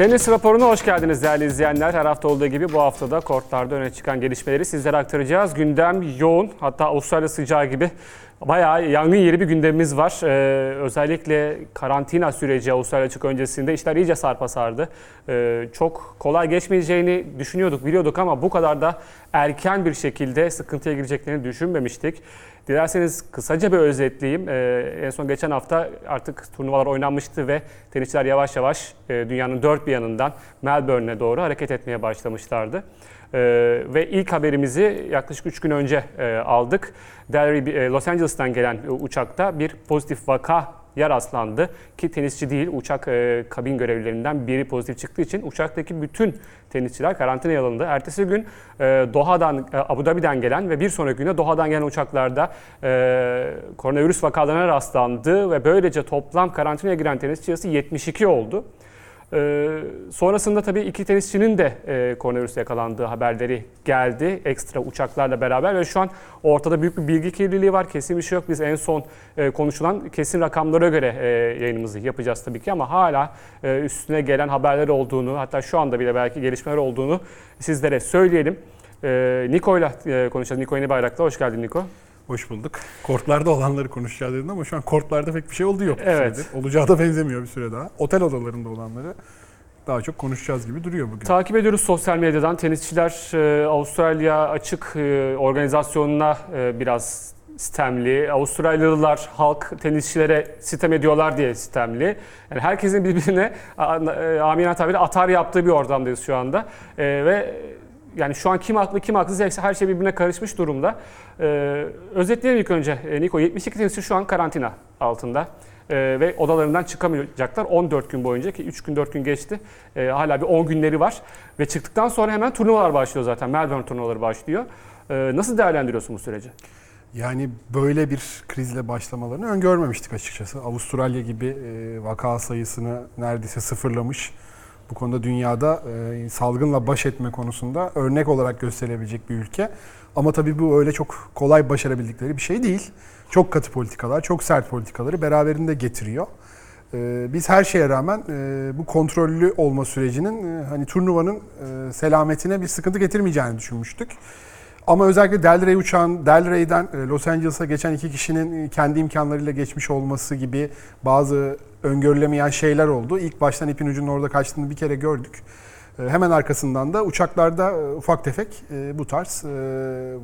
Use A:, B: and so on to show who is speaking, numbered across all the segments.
A: Tenis raporuna hoş geldiniz değerli izleyenler. Her hafta olduğu gibi bu haftada kortlarda öne çıkan gelişmeleri sizlere aktaracağız. Gündem yoğun hatta Avustralya sıcağı gibi bayağı yangın yeri bir gündemimiz var. Ee, özellikle karantina süreci Avustralya açık öncesinde işler iyice sarpa sardı. Ee, çok kolay geçmeyeceğini düşünüyorduk, biliyorduk ama bu kadar da erken bir şekilde sıkıntıya gireceklerini düşünmemiştik. Dilerseniz kısaca bir özetleyeyim. Ee, en son geçen hafta artık turnuvalar oynanmıştı ve tenisçiler yavaş yavaş e, dünyanın dört bir yanından Melbourne'e doğru hareket etmeye başlamışlardı. Ee, ve ilk haberimizi yaklaşık 3 gün önce e, aldık. Delray, e, Los Angeles'tan gelen e, uçakta bir pozitif vaka yer rastlandı ki tenisçi değil uçak e, kabin görevlilerinden biri pozitif çıktığı için uçaktaki bütün tenisçiler karantinaya alındı. Ertesi gün e, Doha'dan, e, Abu Dhabi'den gelen ve bir sonraki günde Doha'dan gelen uçaklarda e, koronavirüs vakalarına rastlandı ve böylece toplam karantinaya giren tenisçi sayısı 72 oldu. Ee, sonrasında tabii iki tenisçinin de e, koronavirüse yakalandığı haberleri geldi ekstra uçaklarla beraber ve şu an ortada büyük bir bilgi kirliliği var. Kesin bir şey yok. Biz en son e, konuşulan kesin rakamlara göre e, yayınımızı yapacağız tabii ki ama hala e, üstüne gelen haberler olduğunu hatta şu anda bile belki gelişmeler olduğunu sizlere söyleyelim. E, Niko'yla e, konuşacağız. Niko Yeni Bayrak'la. Hoş geldin Niko.
B: Hoş bulduk. Kortlarda olanları konuşacağız dedin ama şu an kortlarda pek bir şey oldu yok.
A: Evet.
B: süredir. Olacağı da benzemiyor bir süre daha. Otel odalarında olanları daha çok konuşacağız gibi duruyor bugün.
A: Takip ediyoruz sosyal medyadan. Tenisçiler e, Avustralya açık e, organizasyonuna e, biraz sistemli. Avustralyalılar halk tenisçilere sitem ediyorlar diye sistemli. Yani herkesin birbirine a- amiyane tabiriyle atar yaptığı bir ortamdayız şu anda. E, ve yani şu an kim haklı kim haksız her şey birbirine karışmış durumda. E, özetleyelim ilk önce. E, Niko 72 tenisçi şu an karantina altında. Ee, ve odalarından çıkamayacaklar 14 gün boyunca ki 3 gün 4 gün geçti. Ee, hala bir 10 günleri var ve çıktıktan sonra hemen turnuvalar başlıyor zaten. Melbourne turnuvaları başlıyor. Ee, nasıl değerlendiriyorsun bu süreci?
B: Yani böyle bir krizle başlamalarını öngörmemiştik açıkçası. Avustralya gibi e, vaka sayısını neredeyse sıfırlamış. Bu konuda dünyada e, salgınla baş etme konusunda örnek olarak gösterilebilecek bir ülke. Ama tabii bu öyle çok kolay başarabildikleri bir şey değil. Çok katı politikalar, çok sert politikaları beraberinde getiriyor. E, biz her şeye rağmen e, bu kontrollü olma sürecinin e, hani turnuvanın e, selametine bir sıkıntı getirmeyeceğini düşünmüştük. Ama özellikle Delray uçağın Delray'den e, Los Angeles'a geçen iki kişinin kendi imkanlarıyla geçmiş olması gibi bazı öngörülemeyen şeyler oldu. İlk baştan ipin ucunun orada kaçtığını bir kere gördük. E, Hemen arkasından da uçaklarda e, ufak tefek e, bu tarz e,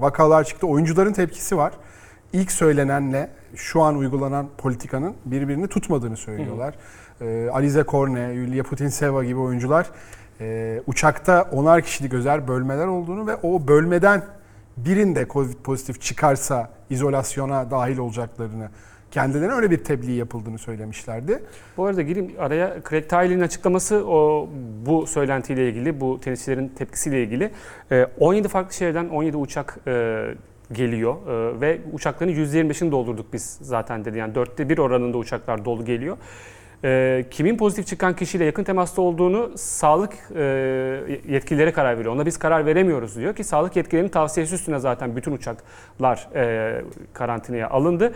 B: vakalar çıktı. Oyuncuların tepkisi var. İlk söylenenle şu an uygulanan politikanın birbirini tutmadığını söylüyorlar. E, Alize Korne, Yulia Putinseva gibi oyuncular uçakta onar kişilik özel bölmeler olduğunu ve o bölmeden birinde Covid pozitif çıkarsa izolasyona dahil olacaklarını kendilerine öyle bir tebliğ yapıldığını söylemişlerdi.
A: Bu arada gireyim araya Craig Tiley'nin açıklaması o bu söylentiyle ilgili, bu tenisçilerin tepkisiyle ilgili. Ee, 17 farklı şehirden 17 uçak e, geliyor e, ve uçakların %25'ini doldurduk biz zaten dedi. Yani dörtte bir oranında uçaklar dolu geliyor. E, kimin pozitif çıkan kişiyle yakın temasta olduğunu sağlık e, yetkilileri karar veriyor. Ona biz karar veremiyoruz diyor ki sağlık yetkililerinin tavsiyesi üstüne zaten bütün uçaklar e, karantinaya alındı.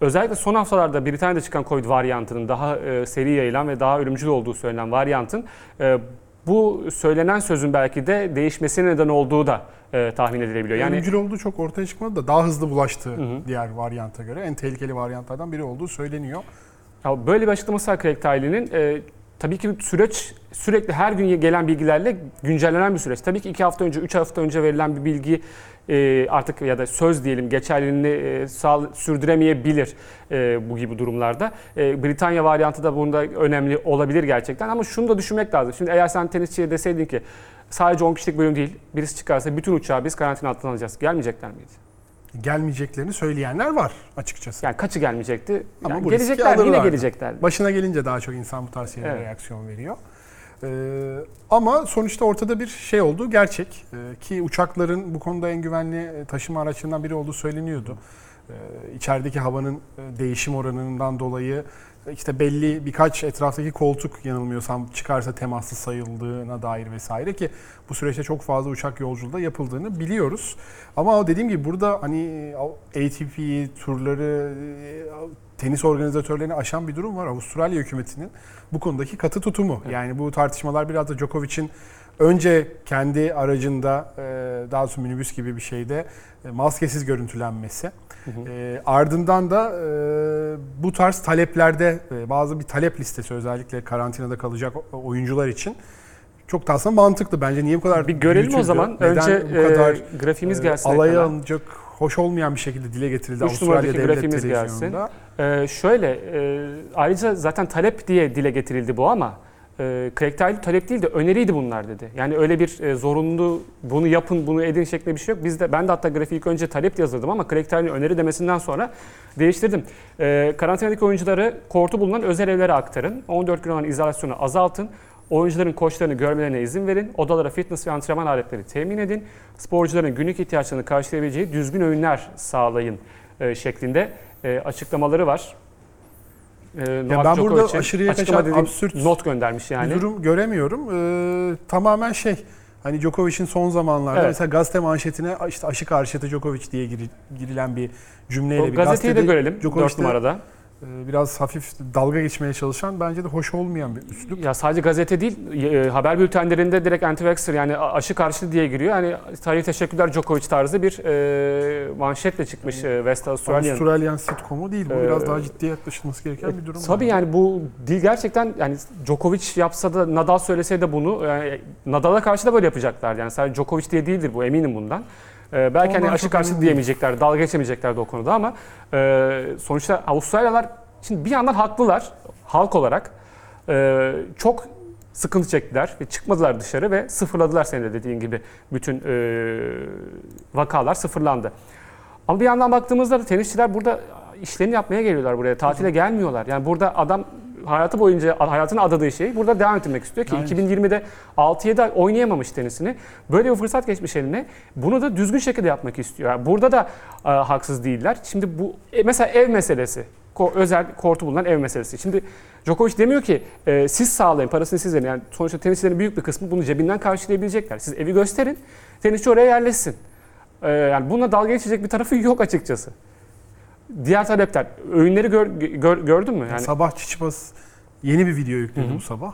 A: Özellikle son haftalarda Britanya'da çıkan Covid varyantının daha e, seri yayılan ve daha ölümcül olduğu söylenen varyantın e, bu söylenen sözün belki de değişmesine neden olduğu da e, tahmin edilebiliyor.
B: Yani Ölümcül olduğu çok ortaya çıkmadı da daha hızlı bulaştı
A: Hı
B: diğer varyanta göre. En tehlikeli varyantlardan biri olduğu söyleniyor.
A: Ya böyle bir açıklaması var Craig Tiley'nin. Ee, tabii ki süreç sürekli her gün gelen bilgilerle güncellenen bir süreç. Tabii ki iki hafta önce, üç hafta önce verilen bir bilgi e, artık ya da söz diyelim geçerliliğini e, sürdüremeyebilir e, bu gibi durumlarda. Britanya varyantı da bunda önemli olabilir gerçekten ama şunu da düşünmek lazım. Şimdi eğer sen tenisçiye deseydin ki sadece 10 kişilik bölüm değil, birisi çıkarsa bütün uçağı biz karantina altına alacağız. Gelmeyecekler miydi?
B: Gelmeyeceklerini söyleyenler var açıkçası.
A: Yani kaçı gelmeyecekti?
B: Ama
A: Yani
B: bu
A: gelecekler yine gelecekler.
B: Başına gelince daha çok insan bu tarz şeylere
A: Evet.
B: reaksiyon veriyor. Ee, ama sonuçta ortada bir şey olduğu gerçek. Ee, ki uçakların bu konuda en güvenli e, taşıma araçlarından biri olduğu söyleniyordu. Ee, içerideki havanın e, değişim oranından dolayı işte belli birkaç etraftaki koltuk yanılmıyorsam çıkarsa temaslı sayıldığına dair vesaire ki bu süreçte çok fazla uçak yolculuğu da yapıldığını biliyoruz. Ama dediğim gibi burada hani ATP turları, e, tenis organizatörlerini aşan bir durum var. Avustralya hükümetinin bu konudaki katı tutumu. Yani bu tartışmalar biraz da Djokovic'in önce kendi aracında e, daha sonra minibüs gibi bir şeyde e, maskesiz görüntülenmesi. E, ardından da e, bu tarz taleplerde e, bazı bir talep listesi özellikle karantinada kalacak o- oyuncular için çok da aslında mantıklı bence. Niye bu kadar
A: Bir görelim o
B: büyütüldü?
A: zaman.
B: Neden
A: Önce
B: bu kadar
A: e, grafiğimiz
B: e,
A: gelsin.
B: alaya
A: ekrana.
B: alınacak hoş olmayan bir şekilde dile getirildi
A: Üç
B: Avustralya Devlet
A: grafiğimiz gelsin. Ee, şöyle, e, ayrıca zaten talep diye dile getirildi bu ama e, talep değil de öneriydi bunlar dedi. Yani öyle bir e, zorunlu bunu yapın, bunu edin şeklinde bir şey yok. Biz de ben de hatta grafiği ilk önce talep yazırdım ama Craig öneri demesinden sonra değiştirdim. E, karantinadaki oyuncuları kortu bulunan özel evlere aktarın. 14 gün olan izolasyonu azaltın. Oyuncuların koçlarını görmelerine izin verin. Odalara fitness ve antrenman aletleri temin edin. Sporcuların günlük ihtiyaçlarını karşılayabileceği düzgün öğünler sağlayın e, şeklinde e, açıklamaları var. E, Novak
B: ben burada
A: Djokovic'in
B: aşırıya kaçan
A: dediğim
B: absürt
A: not göndermiş yani.
B: Durum göremiyorum. Ee, tamamen şey hani Djokovic'in son zamanlarda
A: Evet.
B: mesela gazete manşetine işte aşı karşıtı Djokovic diye giri- girilen bir cümleyle
A: O
B: bir
A: gazeteyi de görelim
B: Djokovic
A: 4
B: de,
A: numarada.
B: E, biraz hafif dalga geçmeye çalışan bence de hoş olmayan bir üslup.
A: Ya sadece gazete değil, e, haber bültenlerinde direkt anti-vaxxer yani aşı karşıtı diye giriyor. Yani hayır teşekkürler Djokovic tarzı bir e, manşetle çıkmış e, West Australian.
B: Avustralyan sitcomu değil bu.
A: Ee,
B: Biraz daha ciddiye yaklaşılması gereken bir durum.
A: Tabii
B: bence.
A: yani bu dil gerçekten yani Djokovic yapsa da Nadal söylese de bunu yani Nadal'a karşı da böyle yapacaklar. Yani sadece Djokovic diye değildir bu eminim bundan. Ee, belki hani
B: Ondan
A: aşı
B: çok
A: karşı diyemeyecekler, dalga geçemeyeceklerdi o konuda ama e, sonuçta Avustralyalar şimdi bir yandan haklılar halk olarak. E, çok sıkıntı çektiler ve çıkmadılar dışarı ve sıfırladılar senin de dediğin gibi bütün e, vakalar sıfırlandı. Ama bir yandan baktığımızda da tenisçiler burada işlerini yapmaya geliyorlar buraya. Tatile gelmiyorlar. Yani burada adam hayatı boyunca hayatını adadığı şeyi burada devam ettirmek istiyor ki
B: Aynen.
A: 2020'de 6-7 ay oynayamamış tenisini. Böyle bir fırsat geçmiş eline. Bunu da düzgün şekilde yapmak istiyor. Yani burada da e, haksız değiller. Şimdi bu e, mesela ev meselesi. Ko- özel kortu bulunan ev meselesi. Şimdi Djokovic demiyor ki e, siz sağlayın, parasını siz verin. Yani sonuçta tenisçilerin büyük bir kısmı bunu cebinden karşılayabilecekler. Siz evi gösterin, tenisçi oraya yerleşsin. E, yani bununla dalga geçecek bir tarafı yok açıkçası. Diğer talepler, öğünleri gör- gör- gördün mü? Yani
B: Sabah Çiçipas yeni bir video yükledi bu sabah.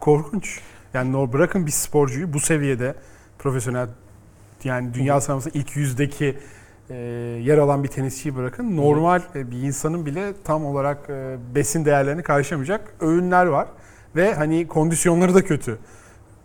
B: Korkunç. Yani bırakın bir sporcuyu bu seviyede profesyonel yani dünya sıralamasında ilk yüzdeki e, yer alan bir tenisçiyi bırakın. Normal e, bir insanın bile tam olarak e, besin değerlerini karşılamayacak öğünler var. Ve hani kondisyonları da kötü.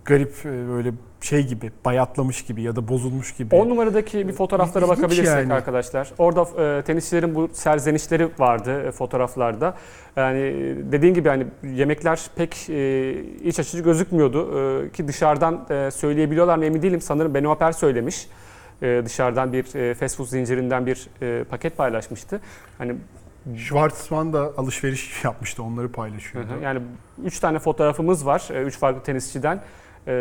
B: Garip e, böyle şey gibi bayatlamış gibi ya da bozulmuş gibi.
A: 10 numaradaki bir fotoğraflara
B: İlginç
A: bakabilirsek
B: yani.
A: arkadaşlar. Orada e, tenisçilerin bu serzenişleri vardı e, fotoğraflarda. Yani e, dediğin gibi hani yemekler pek e, iç açıcı gözükmüyordu E, ki dışarıdan e, söyleyebiliyorlar mı emin değilim. Sanırım Beno Aper söylemiş. E, dışarıdan bir e, fast food zincirinden bir e, paket paylaşmıştı. Hani
B: Schwartzman da alışveriş yapmıştı onları
A: Hı
B: paylaşıyordu.
A: hı. Yani üç tane fotoğrafımız var, e, üç farklı tenisçiden. E,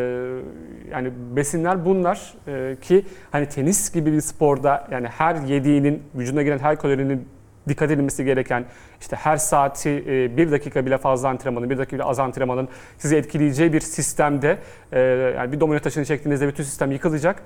A: Yani besinler bunlar E, ki hani tenis gibi bir sporda yani her yediğinin vücuduna giren her kalorinin dikkat edilmesi gereken işte her saati e, bir dakika bile fazla antrenmanın, bir dakika bile az antrenmanın sizi etkileyeceği bir sistemde e, yani bir domino taşını çektiğinizde bütün sistem yıkılacak.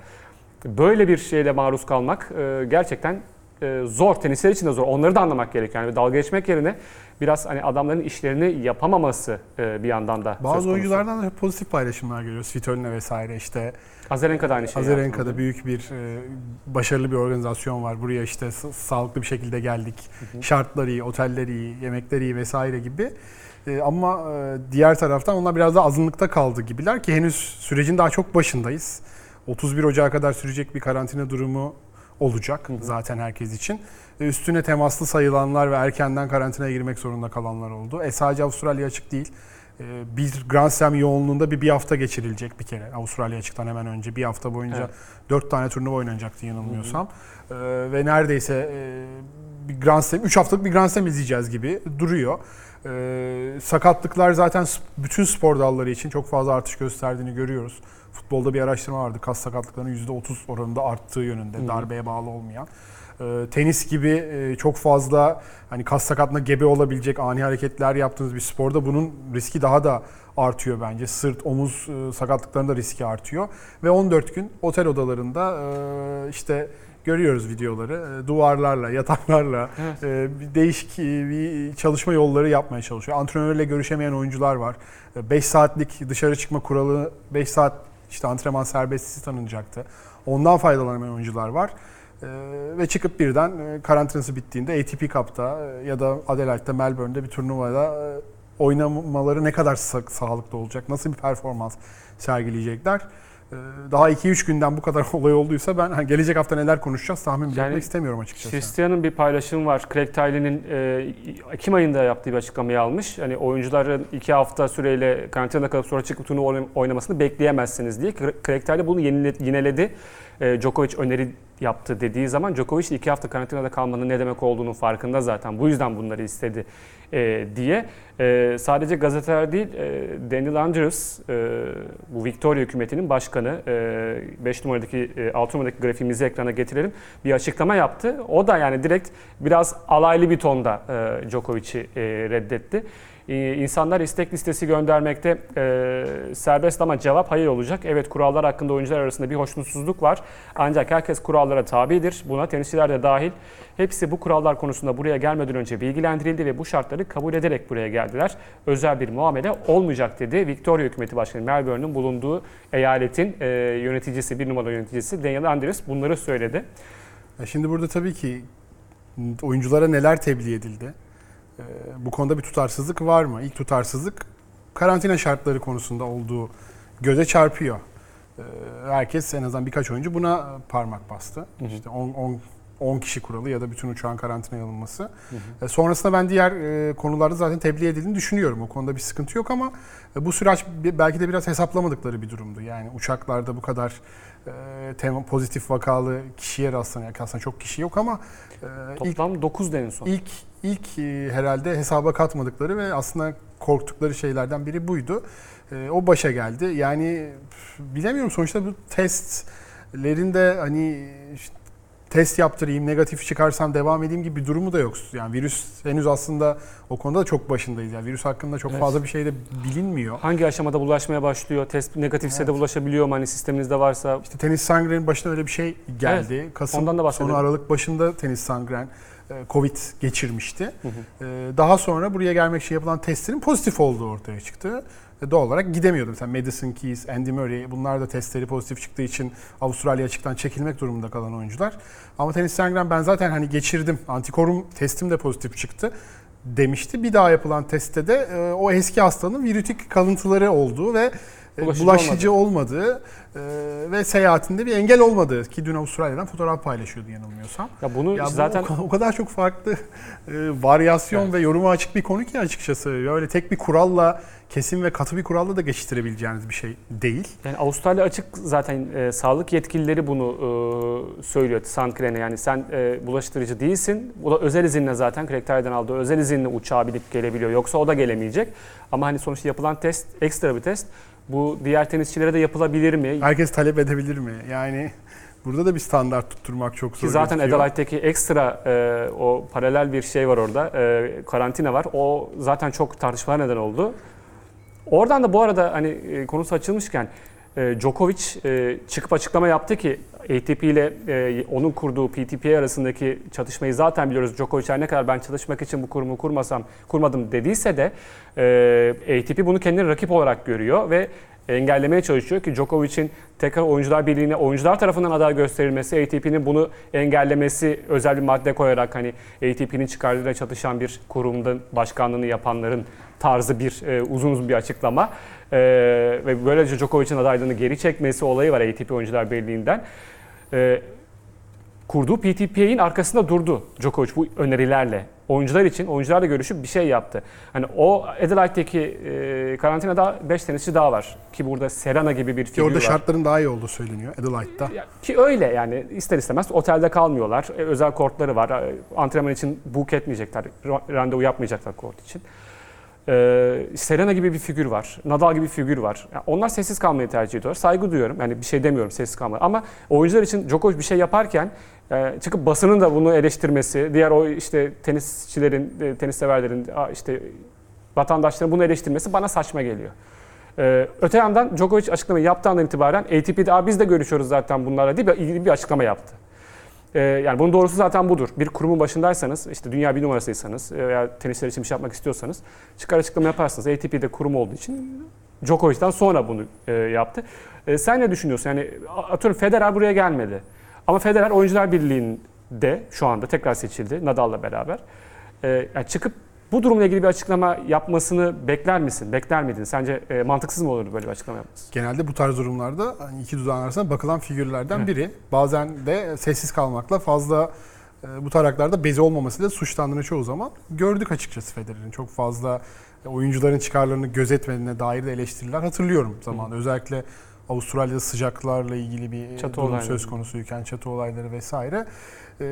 A: Böyle bir şeyle maruz kalmak e, gerçekten e, zor. Tenisler için de zor. Onları da anlamak gerekiyor. Yani dalga geçmek yerine biraz hani adamların işlerini yapamaması e, bir yandan da
B: Bazı oyunculardan da pozitif paylaşımlar geliyor. Svitolina vesaire işte.
A: Azarenka da aynı şey.
B: Azarenka'da
A: yaptı.
B: büyük bir e, başarılı bir organizasyon var. Buraya işte sağlıklı bir şekilde geldik.
A: Hı hı.
B: Şartlar iyi, oteller iyi, yemekler iyi vesaire gibi. E, ama e, diğer taraftan onlar biraz da azınlıkta kaldı gibiler ki henüz sürecin daha çok başındayız. 31 Ocağı kadar sürecek bir karantina durumu olacak
A: Hı hı.
B: zaten herkes için. E, üstüne temaslı sayılanlar ve erkenden karantinaya girmek zorunda kalanlar oldu. E sadece Avustralya açık değil. E, bir Grand Slam yoğunluğunda bir, bir hafta geçirilecek bir kere. Avustralya açıktan hemen önce bir hafta boyunca
A: Evet.
B: dört tane turnuva oynanacaktı yanılmıyorsam. E, ve neredeyse bir Grand Slam, 3 haftalık bir Grand Slam izleyeceğiz gibi duruyor. E, sakatlıklar zaten bütün spor dalları için çok fazla artış gösterdiğini görüyoruz. Futbolda bir araştırma vardı. Kas sakatlıklarının %30 oranında arttığı yönünde.
A: Hı.
B: Darbeye bağlı olmayan. E, tenis gibi e, çok fazla hani kas sakatlığına gebe olabilecek ani hareketler yaptığınız bir sporda bunun riski daha da artıyor bence. Sırt, omuz e, sakatlıklarında riski artıyor. Ve 14 gün otel odalarında e, işte görüyoruz videoları. E, Duvarlarla, yataklarla
A: Evet.
B: e, bir değişik e, bir çalışma yolları yapmaya çalışıyor. Antrenörle görüşemeyen oyuncular var. 5 saatlik dışarı çıkma kuralı 5 saat işte antrenman serbestisi tanınacaktı. Ondan faydalanamayan oyuncular var. E, ve çıkıp birden e, karantinası bittiğinde ATP Cup'ta e, ya da Adelaide'de, Melbourne'de bir turnuvada e, oynamaları ne kadar sa- sağlıklı olacak, nasıl bir performans sergileyecekler. E, daha 2-3 günden bu kadar olay olduysa ben hani gelecek hafta neler konuşacağız tahmin
A: Yani
B: etmek istemiyorum açıkçası.
A: Christian'ın bir paylaşımı var. Craig Tiley'nin e, Ekim ayında yaptığı bir açıklamayı almış. Hani oyuncuların iki hafta süreyle karantinada kalıp sonra çıkıp turnuva oynam- oynamasını bekleyemezsiniz diye. Craig Tiley bunu yineledi. E, Djokovic öneri yaptı dediği zaman Djokovic de iki hafta karantinada kalmanın ne demek olduğunu farkında zaten. Bu yüzden bunları istedi e, diye. E, sadece gazeteler değil, e, Daniel Andrews, e, bu Victoria hükümetinin başkanı, 5 numaradaki, e, 6 numaradaki grafiğimizi ekrana getirelim, bir açıklama yaptı. O da yani direkt biraz alaylı bir tonda e, Djokovic'i e, reddetti. E, İnsanlar istek listesi göndermekte e, serbest ama cevap hayır olacak. Evet kurallar hakkında oyuncular arasında bir hoşnutsuzluk var. Ancak herkes kurallara tabidir. Buna tenisçiler de dahil. Hepsi bu kurallar konusunda buraya gelmeden önce bilgilendirildi ve bu şartları kabul ederek buraya geldiler. Özel bir muamele olmayacak dedi. Victoria Hükümeti Başkanı Melbourne'ün bulunduğu eyaletin e, yöneticisi, bir numaralı yöneticisi Daniel Andrews bunları söyledi.
B: Ya Şimdi burada tabii ki oyunculara neler tebliğ edildi? Ee, Bu konuda bir tutarsızlık var mı? İlk tutarsızlık karantina şartları konusunda olduğu göze çarpıyor. Ee, Herkes en azından birkaç oyuncu buna parmak bastı.
A: hı.
B: İşte 10 10 10 kişi kuralı ya da bütün uçağın karantinaya alınması. E, Sonrasında ben diğer e, konularda zaten tebliğ edildiğini düşünüyorum. O konuda bir sıkıntı yok ama e, bu süreç belki de biraz hesaplamadıkları bir durumdu. Yani uçaklarda bu kadar e, tema, pozitif vakalı kişiye rastlanıyor. Aslında çok kişi yok ama e, ilk
A: Toplam 9 en son.
B: ilk ilk e, herhalde hesaba katmadıkları ve aslında korktukları şeylerden biri buydu. E, o başa geldi. Yani bilemiyorum sonuçta bu testlerinde hani test yaptırayım, negatif çıkarsam devam edeyim gibi bir durumu da yok. Yani virüs henüz aslında o konuda da çok başındayız. Yani virüs hakkında çok
A: Evet.
B: fazla bir şey de bilinmiyor.
A: Hangi aşamada bulaşmaya başlıyor? Test negatifse de
B: Evet.
A: bulaşabiliyor mu? Hani sisteminizde varsa
B: İşte tenis sangrenin başına öyle bir şey geldi. Kasım
A: ondan da
B: sonu Aralık başında tenis sangren e, Covid geçirmişti.
A: Hı hı.
B: E, Daha sonra buraya gelmek için yapılan testlerin pozitif olduğu ortaya çıktı. E, Doğal olarak gidemiyordu. Mesela Madison Keys, Andy Murray bunlar da testleri pozitif çıktığı için Avustralya açıktan çekilmek durumunda kalan oyuncular. Ama tenis sangren ben zaten hani geçirdim. Antikorum testim de pozitif çıktı demişti. Bir daha yapılan testte de e, o eski hastanın virütik kalıntıları olduğu ve
A: Bulaşıcı
B: bulaşıcı, olmadığı e, ve seyahatinde bir engel olmadığı ki dün Avustralya'dan fotoğraf paylaşıyordu yanılmıyorsam.
A: ya bunu
B: Ya bu
A: zaten
B: o, o kadar çok farklı e, varyasyon
A: Evet.
B: ve yoruma açık bir konu ki açıkçası. Öyle tek bir kuralla kesin ve katı bir kuralla da geçiştirebileceğiniz bir şey değil.
A: Yani Avustralya açık zaten e, sağlık yetkilileri bunu e, söylüyor Sankren'e yani sen e, bulaştırıcı değilsin. Bu da özel izinle zaten Craig aldığı özel izinle uçağa binip gelebiliyor. Yoksa o da gelemeyecek. Ama hani sonuçta yapılan test ekstra bir test. Bu diğer tenisçilere de yapılabilir mi?
B: Herkes talep edebilir mi? Yani burada da bir standart tutturmak çok zor.
A: Ki zaten. Adelaide'deki ekstra e, o paralel bir şey var orada. E, karantina var. O zaten çok tartışmalar neden oldu. Oradan da bu arada hani e, konusu açılmışken e, Djokovic e, çıkıp açıklama yaptı ki ATP ile e, onun kurduğu PTP arasındaki çatışmayı zaten biliyoruz. Djokovic her ne kadar ben çalışmak için bu kurumu kurmasam kurmadım dediyse de e, ATP bunu kendini rakip olarak görüyor ve engellemeye çalışıyor ki Djokovic'in tekrar oyuncular birliğine oyuncular tarafından aday gösterilmesi, ATP'nin bunu engellemesi özel bir madde koyarak hani ATP'nin çıkarlarıyla çatışan bir kurumdan başkanlığını yapanların tarzı bir e, uzun uzun bir açıklama. E, ve böylece Djokovic'in adaylığını geri çekmesi olayı var ATP Oyuncular Birliği'nden. E, kurduğu PTP'nin arkasında durdu Djokovic bu önerilerle. Oyuncular için, oyuncularla görüşüp bir şey yaptı. Hani o Adelaide'deki e, karantinada 5 tenisçi daha var. Ki burada Serena gibi bir figür
B: orada
A: var.
B: şartların daha iyi olduğu söyleniyor Adelaide'da.
A: Ki öyle yani ister istemez otelde kalmıyorlar. E, özel kortları var. E, antrenman için book etmeyecekler. ra- Randevu yapmayacaklar kort için. E, Serena gibi bir figür var. Nadal gibi bir figür var. Ya, onlar sessiz kalmayı tercih ediyorlar. Saygı duyuyorum. Yani bir şey demiyorum sessiz kalmayı. Ama oyuncular için Djokovic bir şey yaparken e, çıkıp basının da bunu eleştirmesi, diğer o işte tenisçilerin, e, tenis severlerin, işte vatandaşların bunu eleştirmesi bana saçma geliyor. Ee, öte yandan Djokovic açıklamayı yaptığı andan itibaren ATP'de biz de görüşüyoruz zaten bunlarla diye bir, ilgili bir açıklama yaptı. Ee, yani bunun doğrusu zaten budur. Bir kurumun başındaysanız, işte dünya bir numarasıysanız e, veya tenisler için bir şey yapmak istiyorsanız çıkar açıklama yaparsınız. ATP'de kurum olduğu için Djokovic'den sonra bunu e, yaptı. E, sen ne düşünüyorsun? Yani atıyorum Federer buraya gelmedi. Ama Federer Oyuncular Birliği'nde şu anda tekrar seçildi Nadal'la beraber. E, yani çıkıp bu durumla ilgili bir açıklama yapmasını bekler misin? Bekler miydin? Sence e, mantıksız mı olurdu böyle bir açıklama yapması?
B: Genelde bu tarz durumlarda hani iki dudağın arasında bakılan figürlerden
A: Evet.
B: biri. Bazen de sessiz kalmakla fazla e, bu taraklarda bezi olmamasıyla suçlandığını çoğu zaman gördük açıkçası Federer'in. Çok fazla e, oyuncuların çıkarlarını gözetmediğine dair de eleştiriler hatırlıyorum zamanında. Özellikle Avustralya'da sıcaklarla ilgili bir
A: Çatı
B: durum
A: olayları.
B: söz konusuyken çatı olayları vesaire. E,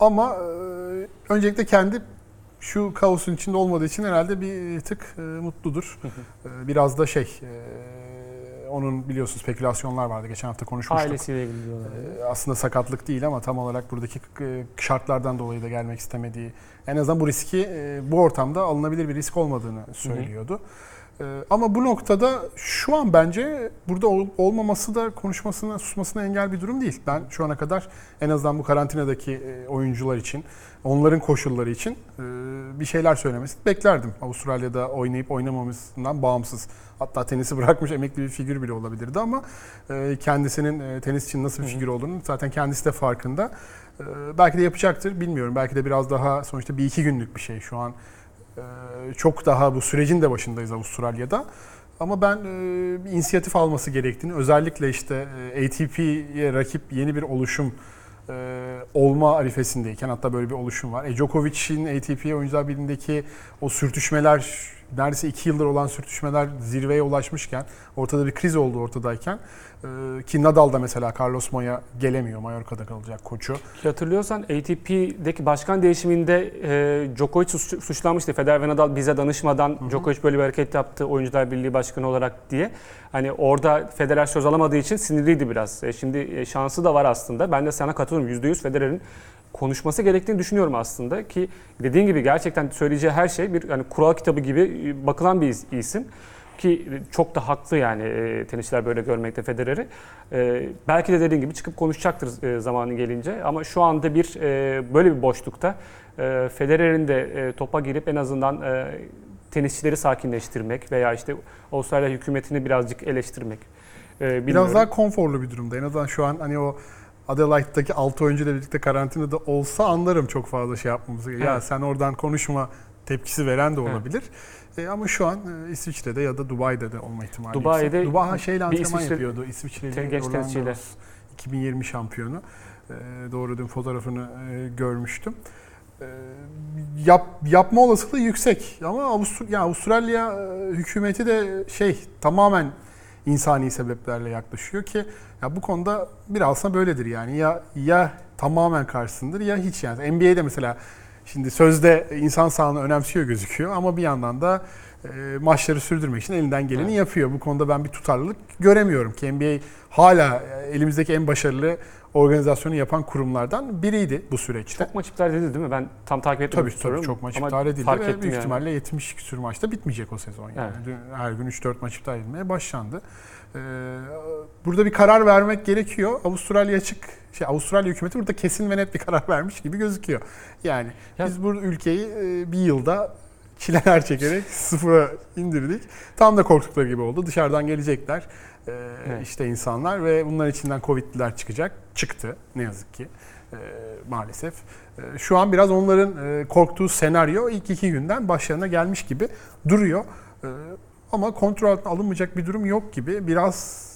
B: ama e, öncelikle kendi şu kaosun içinde olmadığı için herhalde bir tık e, mutludur. E, biraz da şey e, onun biliyorsunuz spekülasyonlar vardı geçen hafta konuşmuştuk.
A: Ailesiyle ilgili diyorlar.
B: E, aslında sakatlık değil ama tam olarak buradaki e, şartlardan dolayı da gelmek istemediği en azından bu riski e, bu ortamda alınabilir bir risk olmadığını söylüyordu. E, Ama bu noktada şu an bence burada ol- olmaması da konuşmasına, susmasına engel bir durum değil. Ben şu ana kadar en azından bu karantinadaki e, oyuncular için, onların koşulları için e, bir şeyler söylemesini beklerdim. Avustralya'da oynayıp oynamamasından bağımsız. Hatta tenisi bırakmış emekli bir figür bile olabilirdi ama e, kendisinin e, tenis için nasıl bir figür olduğunu zaten kendisi de farkında. Belki de yapacaktır bilmiyorum. Belki de biraz daha sonuçta bir iki günlük bir şey şu an. Çok daha bu sürecin de başındayız Avustralya'da. Ama ben bir inisiyatif alması gerektiğini özellikle işte ATP'ye rakip yeni bir oluşum e, olma arifesindeyken hatta böyle bir oluşum var. E, Djokovic'in ATP Oyuncular Birliği'ndeki o sürtüşmeler neredeyse iki yıldır olan sürtüşmeler zirveye ulaşmışken ortada bir kriz oldu ortadayken e, ki Nadal da mesela Carlos Moya gelemiyor Mallorca'da kalacak koçu.
A: Ki hatırlıyorsan ATP'deki başkan değişiminde e, Djokovic suç- suçlanmıştı. Federer ve Nadal bize danışmadan Djokovic böyle bir hareket yaptı Oyuncular Birliği Başkanı olarak diye. Hani orada Federer söz alamadığı için sinirliydi biraz. E, şimdi e, şansı da var aslında. Ben de sana katılıyorum. %100 Federer'in konuşması gerektiğini düşünüyorum aslında ki dediğin gibi gerçekten söyleyeceği her şey bir hani kural kitabı gibi e, bakılan bir is- isim ki çok da haklı yani e, tenisçiler böyle görmekte Federer'i. E, belki de dediğin gibi çıkıp konuşacaktır e, zamanı gelince ama şu anda bir e, böyle bir boşlukta e, Federer'in de e, topa girip en azından e, tenisçileri sakinleştirmek veya işte Avustralya hükümetini birazcık eleştirmek. E,
B: Biraz daha konforlu bir durumda. En azından şu an hani o Adelaide'daki 6 oyuncuyla birlikte karantinada olsa anlarım çok fazla şey yapmamızı. Ya
A: Evet.
B: sen oradan konuşma tepkisi veren de
A: Evet.
B: olabilir. E, ama şu an e, İsviçre'de ya da Dubai'de de olma ihtimali
A: Dubai'de
B: yüksek. Dubai ha, şeyle antrenman
A: İsviçre-
B: yapıyordu. İsviçreli
A: genç tenisçiyle.
B: Garros 2020 şampiyonu. E, doğru dün fotoğrafını e, görmüştüm. E, yap, yapma olasılığı yüksek ama Avustur ya Avustralya e, hükümeti de şey tamamen insani sebeplerle yaklaşıyor ki ya bu konuda biraz aslında böyledir yani ya ya tamamen karşısındır ya hiç yani NBA'de mesela şimdi sözde insan sağlığını önemsiyor gözüküyor ama bir yandan da e, maçları sürdürmek için elinden geleni
A: Evet.
B: yapıyor. Bu konuda ben bir tutarlılık göremiyorum ki NBA hala e, elimizdeki en başarılı organizasyonu yapan kurumlardan biriydi bu süreçte.
A: Çok maç iptal edildi değil mi? Ben tam takip etmedim.
B: Tabii tabii
A: soruyorum
B: çok maç iptal edildi
A: fark
B: ve büyük
A: yani.
B: ihtimalle 70 küsür maçta bitmeyecek o sezon yani.
A: Evet.
B: Her gün 3-4 maç iptal edilmeye başlandı. Ee, burada bir karar vermek gerekiyor. Avustralya açık şey Avustralya hükümeti burada kesin ve net bir karar vermiş gibi gözüküyor. Yani
A: Ya-
B: biz bu ülkeyi e, bir yılda çileler çekerek sıfıra indirdik. Tam da korktukları gibi oldu. Dışarıdan gelecekler e,
A: Evet.
B: işte insanlar ve bunların içinden Covid'liler çıkacak. Çıktı ne yazık ki e, maalesef. E, Şu an biraz onların e, korktuğu senaryo ilk iki günden başlarına gelmiş gibi duruyor. E, Ama kontrol altına alınmayacak bir durum yok gibi. Biraz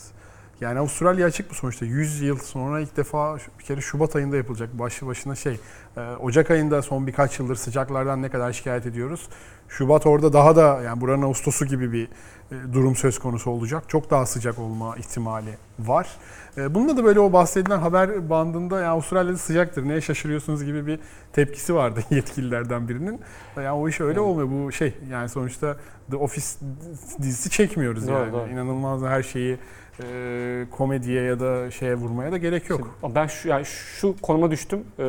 B: yani Avustralya açık bu sonuçta. 100 yıl sonra ilk defa bir kere Şubat ayında yapılacak. Başlı başına şey. e, Ocak ayında son birkaç yıldır sıcaklardan ne kadar şikayet ediyoruz. Şubat orada daha da yani buranın Ağustos'u gibi bir e, durum söz konusu olacak. Çok daha sıcak olma ihtimali var. E, Bununla da böyle o bahsedilen haber bandında ya Avustralya'da sıcaktır neye şaşırıyorsunuz gibi bir tepkisi vardı yetkililerden birinin. Yani o iş öyle
A: Evet.
B: olmuyor bu şey yani sonuçta The Office dizisi çekmiyoruz
A: Doğru,
B: yani.
A: doğru.
B: İnanılmaz her şeyi e, komediye ya da şeye vurmaya da gerek yok.
A: Ama Ben şu yani şu konuma düştüm. Ee,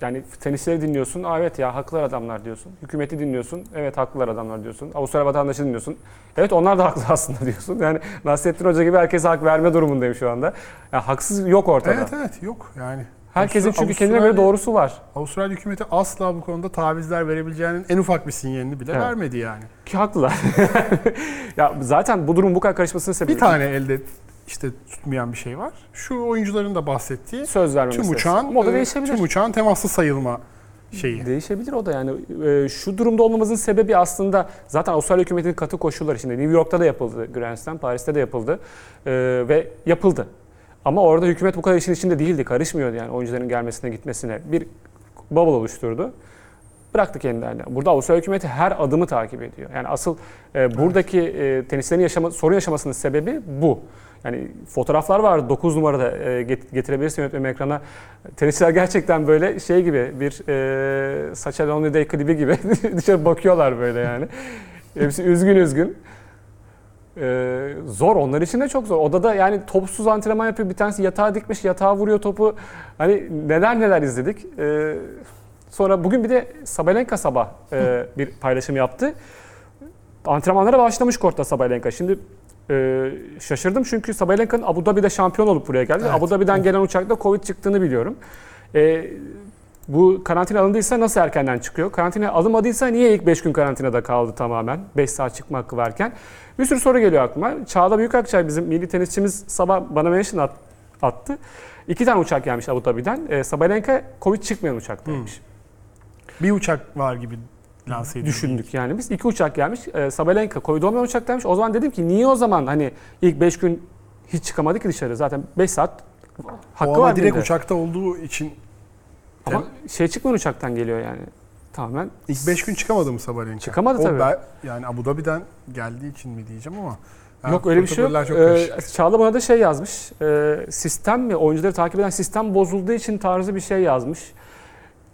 A: Yani tenisçileri dinliyorsun. Aa, evet ya haklılar adamlar diyorsun. Hükümeti dinliyorsun. Evet haklılar adamlar diyorsun. Avustralya vatandaşı dinliyorsun. Evet onlar da haklı aslında diyorsun. Yani Nasrettin Hoca gibi herkese hak verme durumundayım şu anda. Yani haksız yok ortada.
B: Evet evet yok yani.
A: Herkesin çünkü kendine göre
B: Avustralya-
A: doğrusu var.
B: Avustralya hükümeti asla bu konuda tavizler verebileceğinin en ufak bir sinyalini bile
A: Evet.
B: vermedi yani.
A: Ki haklılar. ya zaten bu durum bu kadar karışmasının sebebi
B: Bir tane elde işte tutmayan bir şey var. Şu oyuncuların da bahsettiği
A: söz verme
B: tüm uçağın
A: Ama o da
B: e,
A: değişebilir.
B: tüm uçağın temaslı sayılma şeyi.
A: Değişebilir o da yani. Ee, şu durumda olmamızın sebebi aslında zaten Avustralya hükümetinin katı koşulları içinde. New York'ta da yapıldı Grand Slam, Paris'te de yapıldı Ee, ve yapıldı. Ama orada hükümet bu kadar işin içinde değildi, karışmıyordu yani oyuncuların gelmesine gitmesine. Bir bubble oluşturdu. Bıraktı kendilerine. Burada Avustralya hükümeti her adımı takip ediyor. Yani asıl e, buradaki e, tenislerin yaşama, sorun yaşamasının sebebi bu. Yani fotoğraflar var 9 numarada e, get- getirebilirsin yönetmenim ekrana. Tenisçiler gerçekten böyle şey gibi bir e, Sacha Lonely Day klibi gibi dışarı bakıyorlar böyle yani. Hepsi üzgün üzgün. E, zor onlar için de çok zor. Odada yani topsuz antrenman yapıyor. Bir tanesi yatağa dikmiş yatağa vuruyor topu. Hani neler neler izledik. E, sonra bugün bir de Sabalenka sabah e, bir paylaşım yaptı. Antrenmanlara başlamış kortta Sabalenka. Şimdi e, şaşırdım çünkü Sabalenka'nın Abu Dhabi'de şampiyon olup buraya geldi.
B: Evet.
A: Abu Dhabi'den gelen uçakta Covid çıktığını biliyorum. E, bu karantina alındıysa nasıl erkenden çıkıyor? Karantina alınmadıysa niye ilk 5 gün karantinada kaldı tamamen? 5 saat çıkma hakkı varken. Bir sürü soru geliyor aklıma. Çağla Büyükakçay bizim milli tenisçimiz sabah bana mention at- attı. İki tane uçak gelmiş Abu Dhabi'den. E, Sabalenka Covid çıkmayan uçaktaymış.
B: Bir uçak var gibi lanse edildi.
A: düşündük yani biz. iki uçak gelmiş. E, Sabalenka Covid olmayan uçaktaymış. O zaman dedim ki niye o zaman hani ilk 5 gün hiç çıkamadı ki dışarı? Zaten 5 saat hakkı
B: o
A: var
B: direkt
A: binde.
B: uçakta olduğu için
A: Ama şey çıkmayan uçaktan geliyor yani. Tamamen
B: ilk 5 gün çıkamadı mı Sabalenka?
A: Çıkamadı
B: o
A: tabii.
B: ben- yani Abu Dhabi'den geldiği için mi diyeceğim ama. yani
A: Yok öyle bir şey yok. Ee. Çağla bana da şey yazmış. Ee, sistem mi? Oyuncuları takip eden sistem bozulduğu için tarzı bir şey yazmış.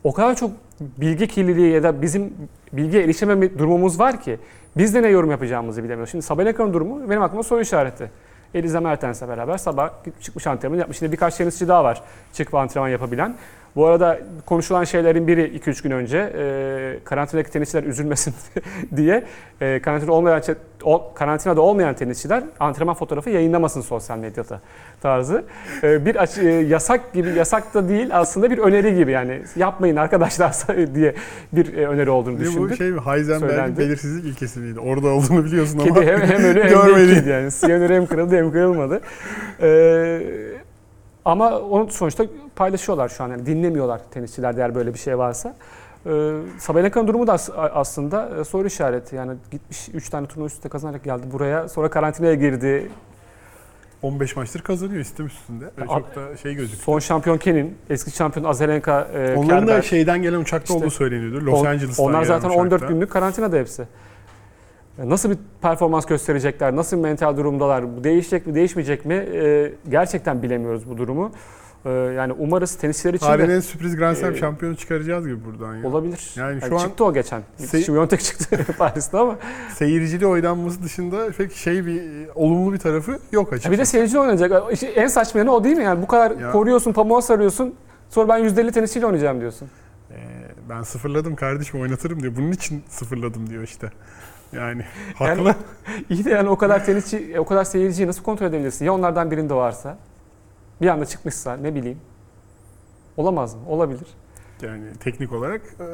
A: O kadar çok bilgi kirliliği ya da bizim bilgiye erişememe durumumuz var ki biz de ne yorum yapacağımızı bilemiyoruz. Şimdi Sabalenka'nın durumu benim aklıma soru işareti. Eliza Mertens'le beraber sabah çıkmış antrenman yapmış. Şimdi birkaç tenisçi daha var çıkıp antrenman yapabilen. Bu arada konuşulan şeylerin biri 2-3 gün önce e, karantinadaki tenisçiler üzülmesin diye e, karantina olmayan karantinada olmayan tenisçiler antrenman fotoğrafı yayınlamasın sosyal medyada tarzı. E, bir açı- e, yasak gibi yasak da değil aslında bir öneri gibi yani yapmayın arkadaşlar diye bir e, öneri olduğunu
B: bu
A: düşündük.
B: şey mi? Heisenberg'in belirsizlik ilkesi miydi? Orada olduğunu biliyorsun ama
A: Kedi hem, hem ölü hem de yani. Siyanür hem kırıldı hem kırılmadı. Ee, ama onu sonuçta paylaşıyorlar şu an. Yani dinlemiyorlar tenisçiler eğer böyle bir şey varsa. Ee, Sabalenka'nın durumu da as- aslında e, soru işareti. Yani gitmiş 3 tane turnuva üst üste kazanarak geldi buraya. Sonra karantinaya girdi.
B: 15 maçtır kazanıyor istem üstünde.
A: Ya,
B: çok da şey gözüküyor.
A: Son şampiyon Kenin, eski şampiyon Azarenka, e,
B: Onların da
A: Kerber.
B: şeyden gelen uçakta
A: İşte
B: olduğu söyleniyordu. Los
A: On-
B: Angeles'tan
A: Onlar
B: gelen
A: zaten
B: uçakta.
A: 14 günlük karantinada hepsi. Nasıl bir performans gösterecekler, nasıl bir mental durumdalar, bu değişecek mi değişmeyecek mi Ee, gerçekten bilemiyoruz bu durumu. Ee, yani umarız tenisçiler için
B: Tarihin
A: de
B: en sürpriz Grand Slam
A: Ee,
B: şampiyonu çıkaracağız gibi buradan ya.
A: olabilir.
B: Yani
A: Yani
B: şu an
A: çıktı o geçen.
B: Se-
A: Świątek çıktı Paris'te ama.
B: Seyircili oynanması dışında pek şey bir olumlu bir tarafı yok
A: Ya
B: açıkçası.
A: bir de seyirci oynayacak. En saçma yanı o değil mi? Yani bu kadar
B: Ya.
A: koruyorsun, pamuğa sarıyorsun. Sonra ben %50 tenisçiyle oynayacağım diyorsun.
B: Ee, ben sıfırladım kardeşim oynatırım diyor. Bunun için sıfırladım diyor işte. Yani haklı.
A: Yani- İyi de yani o kadar tenisçi, o kadar seyirciyi nasıl kontrol edebilirsin? Ya onlardan birinde varsa? Bir anda çıkmışsa ne bileyim. Olamaz mı? Olabilir.
B: Yani teknik olarak e,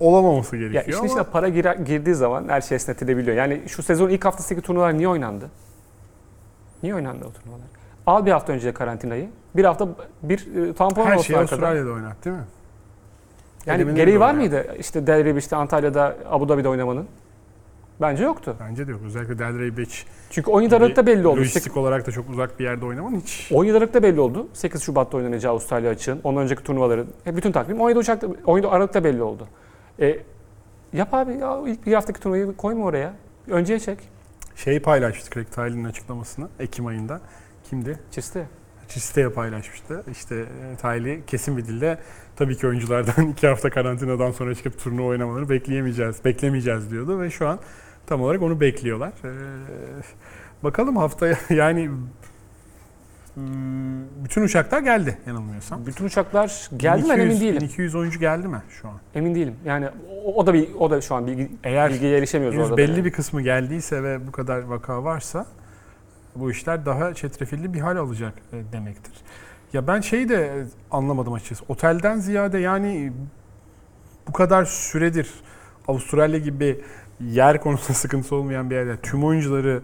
B: olamaması
A: Ya
B: gerekiyor
A: işin
B: ama
A: içine para girer, girdiği zaman her şey esnetilebiliyor. Yani şu sezon ilk haftasındaki turnuvalar niye oynandı? Niye oynandı o turnuvalar? Al bir hafta önce karantinayı. Bir hafta bir e, tampon
B: her şeyi. Avustralya'da oynat değil mi?
A: Yani
B: Elemeleri
A: gereği var mıydı işte Del Rey işte Antalya'da, Abu Dhabi'de oynamanın? Bence yoktu.
B: Bence de yok. Özellikle Delray Beach
A: Çünkü 17 Aralık'ta belli oldu.
B: lojistik olarak da çok uzak bir yerde oynaman hiç
A: 17 Aralık'ta belli oldu. 8 Şubat'ta oynanacağı Avustralya açığın. Ondan önceki turnuvaların. Hep bütün takvim 17 Ocak'ta, 17 Aralık'ta belli oldu. E, yap abi ya ilk bir haftaki turnuvayı koyma oraya. Önceye çek.
B: şey paylaşmıştı Craig Tyler'ın açıklamasını Ekim ayında. Kimdi?
A: Çiste.
B: Çiste'ye paylaşmıştı. İşte e, kesin bir dille tabii ki oyunculardan iki hafta karantinadan sonra çıkıp turnuva oynamalarını bekleyemeyeceğiz, beklemeyeceğiz diyordu ve şu an tam olarak onu bekliyorlar. Ee, bakalım haftaya yani Hmm, Bütün uçaklar geldi yanılmıyorsam.
A: Bütün uçaklar geldi mi ben emin
B: 1200
A: değilim.
B: 1200 oyuncu geldi mi şu an?
A: Emin değilim. Yani o, o da bir o da şu an bilgi,
B: Eğer
A: bilgiye erişemiyoruz orada. da
B: belli
A: yani.
B: bir kısmı geldiyse ve bu kadar vaka varsa bu işler daha çetrefilli bir hal alacak e, demektir. Ya ben şeyi de e, anlamadım açıkçası. Otelden ziyade yani bu kadar süredir Avustralya gibi yer konusunda sıkıntısı olmayan bir yerde tüm oyuncuları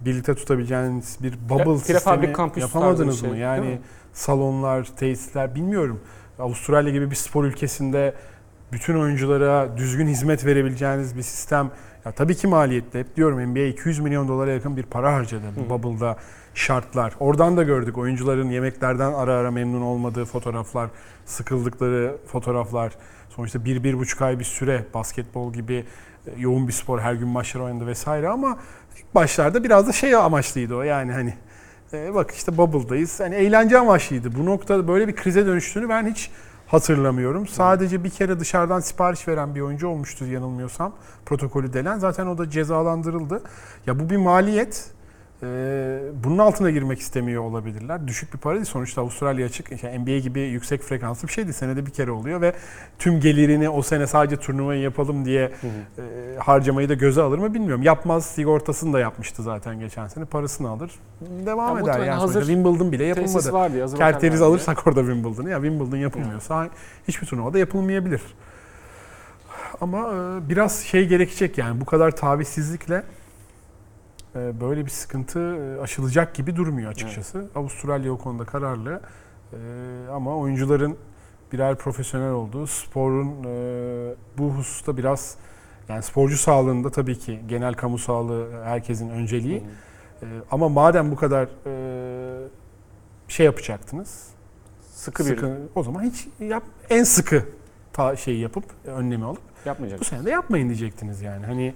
B: birlikte tutabileceğiniz bir bubble sistemi yapamadınız
A: bir
B: mı?
A: şey,
B: Yani salonlar, tesisler bilmiyorum. Avustralya gibi bir spor ülkesinde bütün oyunculara düzgün hizmet verebileceğiniz bir sistem ya tabii ki maliyetli. Hep diyorum NBA 200 milyon dolara yakın bir para harcadı bu bubble'da şartlar. Oradan da gördük oyuncuların yemeklerden ara ara memnun olmadığı fotoğraflar, sıkıldıkları fotoğraflar. Sonuçta bir, bir buçuk ay bir süre basketbol gibi yoğun bir spor her gün maçlar oynadı vesaire ama ilk başlarda biraz da şey amaçlıydı o yani hani e, bak işte bubble'dayız. Hani eğlence amaçlıydı. Bu noktada böyle bir krize dönüştüğünü ben hiç hatırlamıyorum. Sadece bir kere dışarıdan sipariş veren bir oyuncu olmuştu yanılmıyorsam. Protokolü delen. Zaten o da cezalandırıldı. Ya bu bir maliyet. Ee, bunun altına girmek istemiyor olabilirler. Düşük bir para değil. Sonuçta Avustralya açık. Yani NBA gibi yüksek frekanslı bir şeydi. Senede bir kere oluyor ve tüm gelirini o sene sadece turnuvayı yapalım diye
A: Hı hı.
B: e, harcamayı da göze alır mı bilmiyorum. Yapmaz. Sigortasını da yapmıştı zaten geçen sene. Parasını alır. Devam
A: Ya
B: eder. Yani
A: hazır
B: Wimbledon bile yapılmadı.
A: vardı ya. hazır
B: Kerteriz alırsak orada Wimbledon'ı. Ya Wimbledon yapılmıyorsa hiçbir turnuvada yapılmayabilir. Ama e, biraz şey gerekecek yani bu kadar tavizsizlikle böyle bir sıkıntı e, aşılacak gibi durmuyor açıkçası. Avustralya o konuda kararlı. E, Ama oyuncuların birer profesyonel olduğu, sporun e, bu hususta biraz yani sporcu sağlığında tabii ki genel kamu sağlığı herkesin önceliği. Ee, ama madem bu kadar e, şey yapacaktınız,
A: Sıkı bir
B: o zaman hiç yap, en sıkı ta şeyi yapıp önlemi alıp
A: yapmayacak.
B: bu sene de yapmayın diyecektiniz yani. Hani e,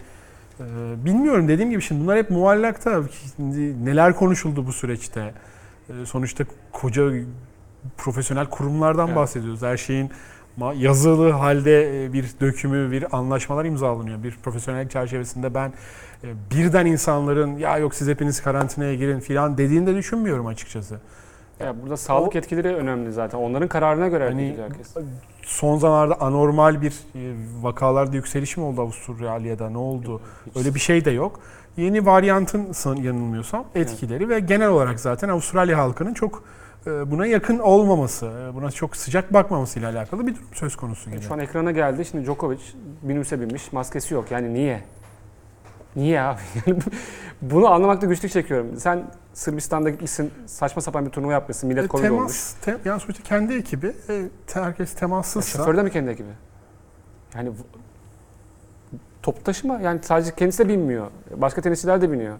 B: bilmiyorum dediğim gibi şimdi bunlar hep muallakta. Şimdi neler konuşuldu bu süreçte? E, sonuçta koca profesyonel kurumlardan
A: Evet.
B: bahsediyoruz. Her şeyin yazılı halde e, bir dökümü, bir anlaşmalar imzalanıyor. Bir profesyonel çerçevesinde ben e, birden insanların ya yok siz hepiniz karantinaya girin filan dediğini de düşünmüyorum açıkçası.
A: Ya burada sağlık
B: O-
A: etkileri önemli zaten. Onların kararına göre
B: Hani-
A: herkes.
B: Son zamanlarda anormal bir e, vakalarda yükseliş mi oldu Avustralya'da ne oldu?
A: Hiç-
B: Öyle bir şey de yok. Yeni varyantın yanılmıyorsam etkileri ve genel olarak zaten Avustralya halkının çok e, buna yakın olmaması, e, buna çok sıcak bakmamasıyla alakalı bir durum söz konusu gibi.
A: Şu an ekrana geldi. Şimdi Djokovic minibüse binmiş. Maskesi yok. Yani niye? Niye abi? Yani bu- bunu anlamakta güçlük çekiyorum. Sen Sırbistan'da gitmişsin, saçma sapan bir turnuva yapmışsın. Millet
B: E,
A: olmuş.
B: temas, te, yani sonuçta kendi ekibi, e, herkes temassızsa
A: Şoför de mi kendi ekibi? Yani top taşıma yani sadece kendisi de binmiyor. Başka tenisçiler de biniyor.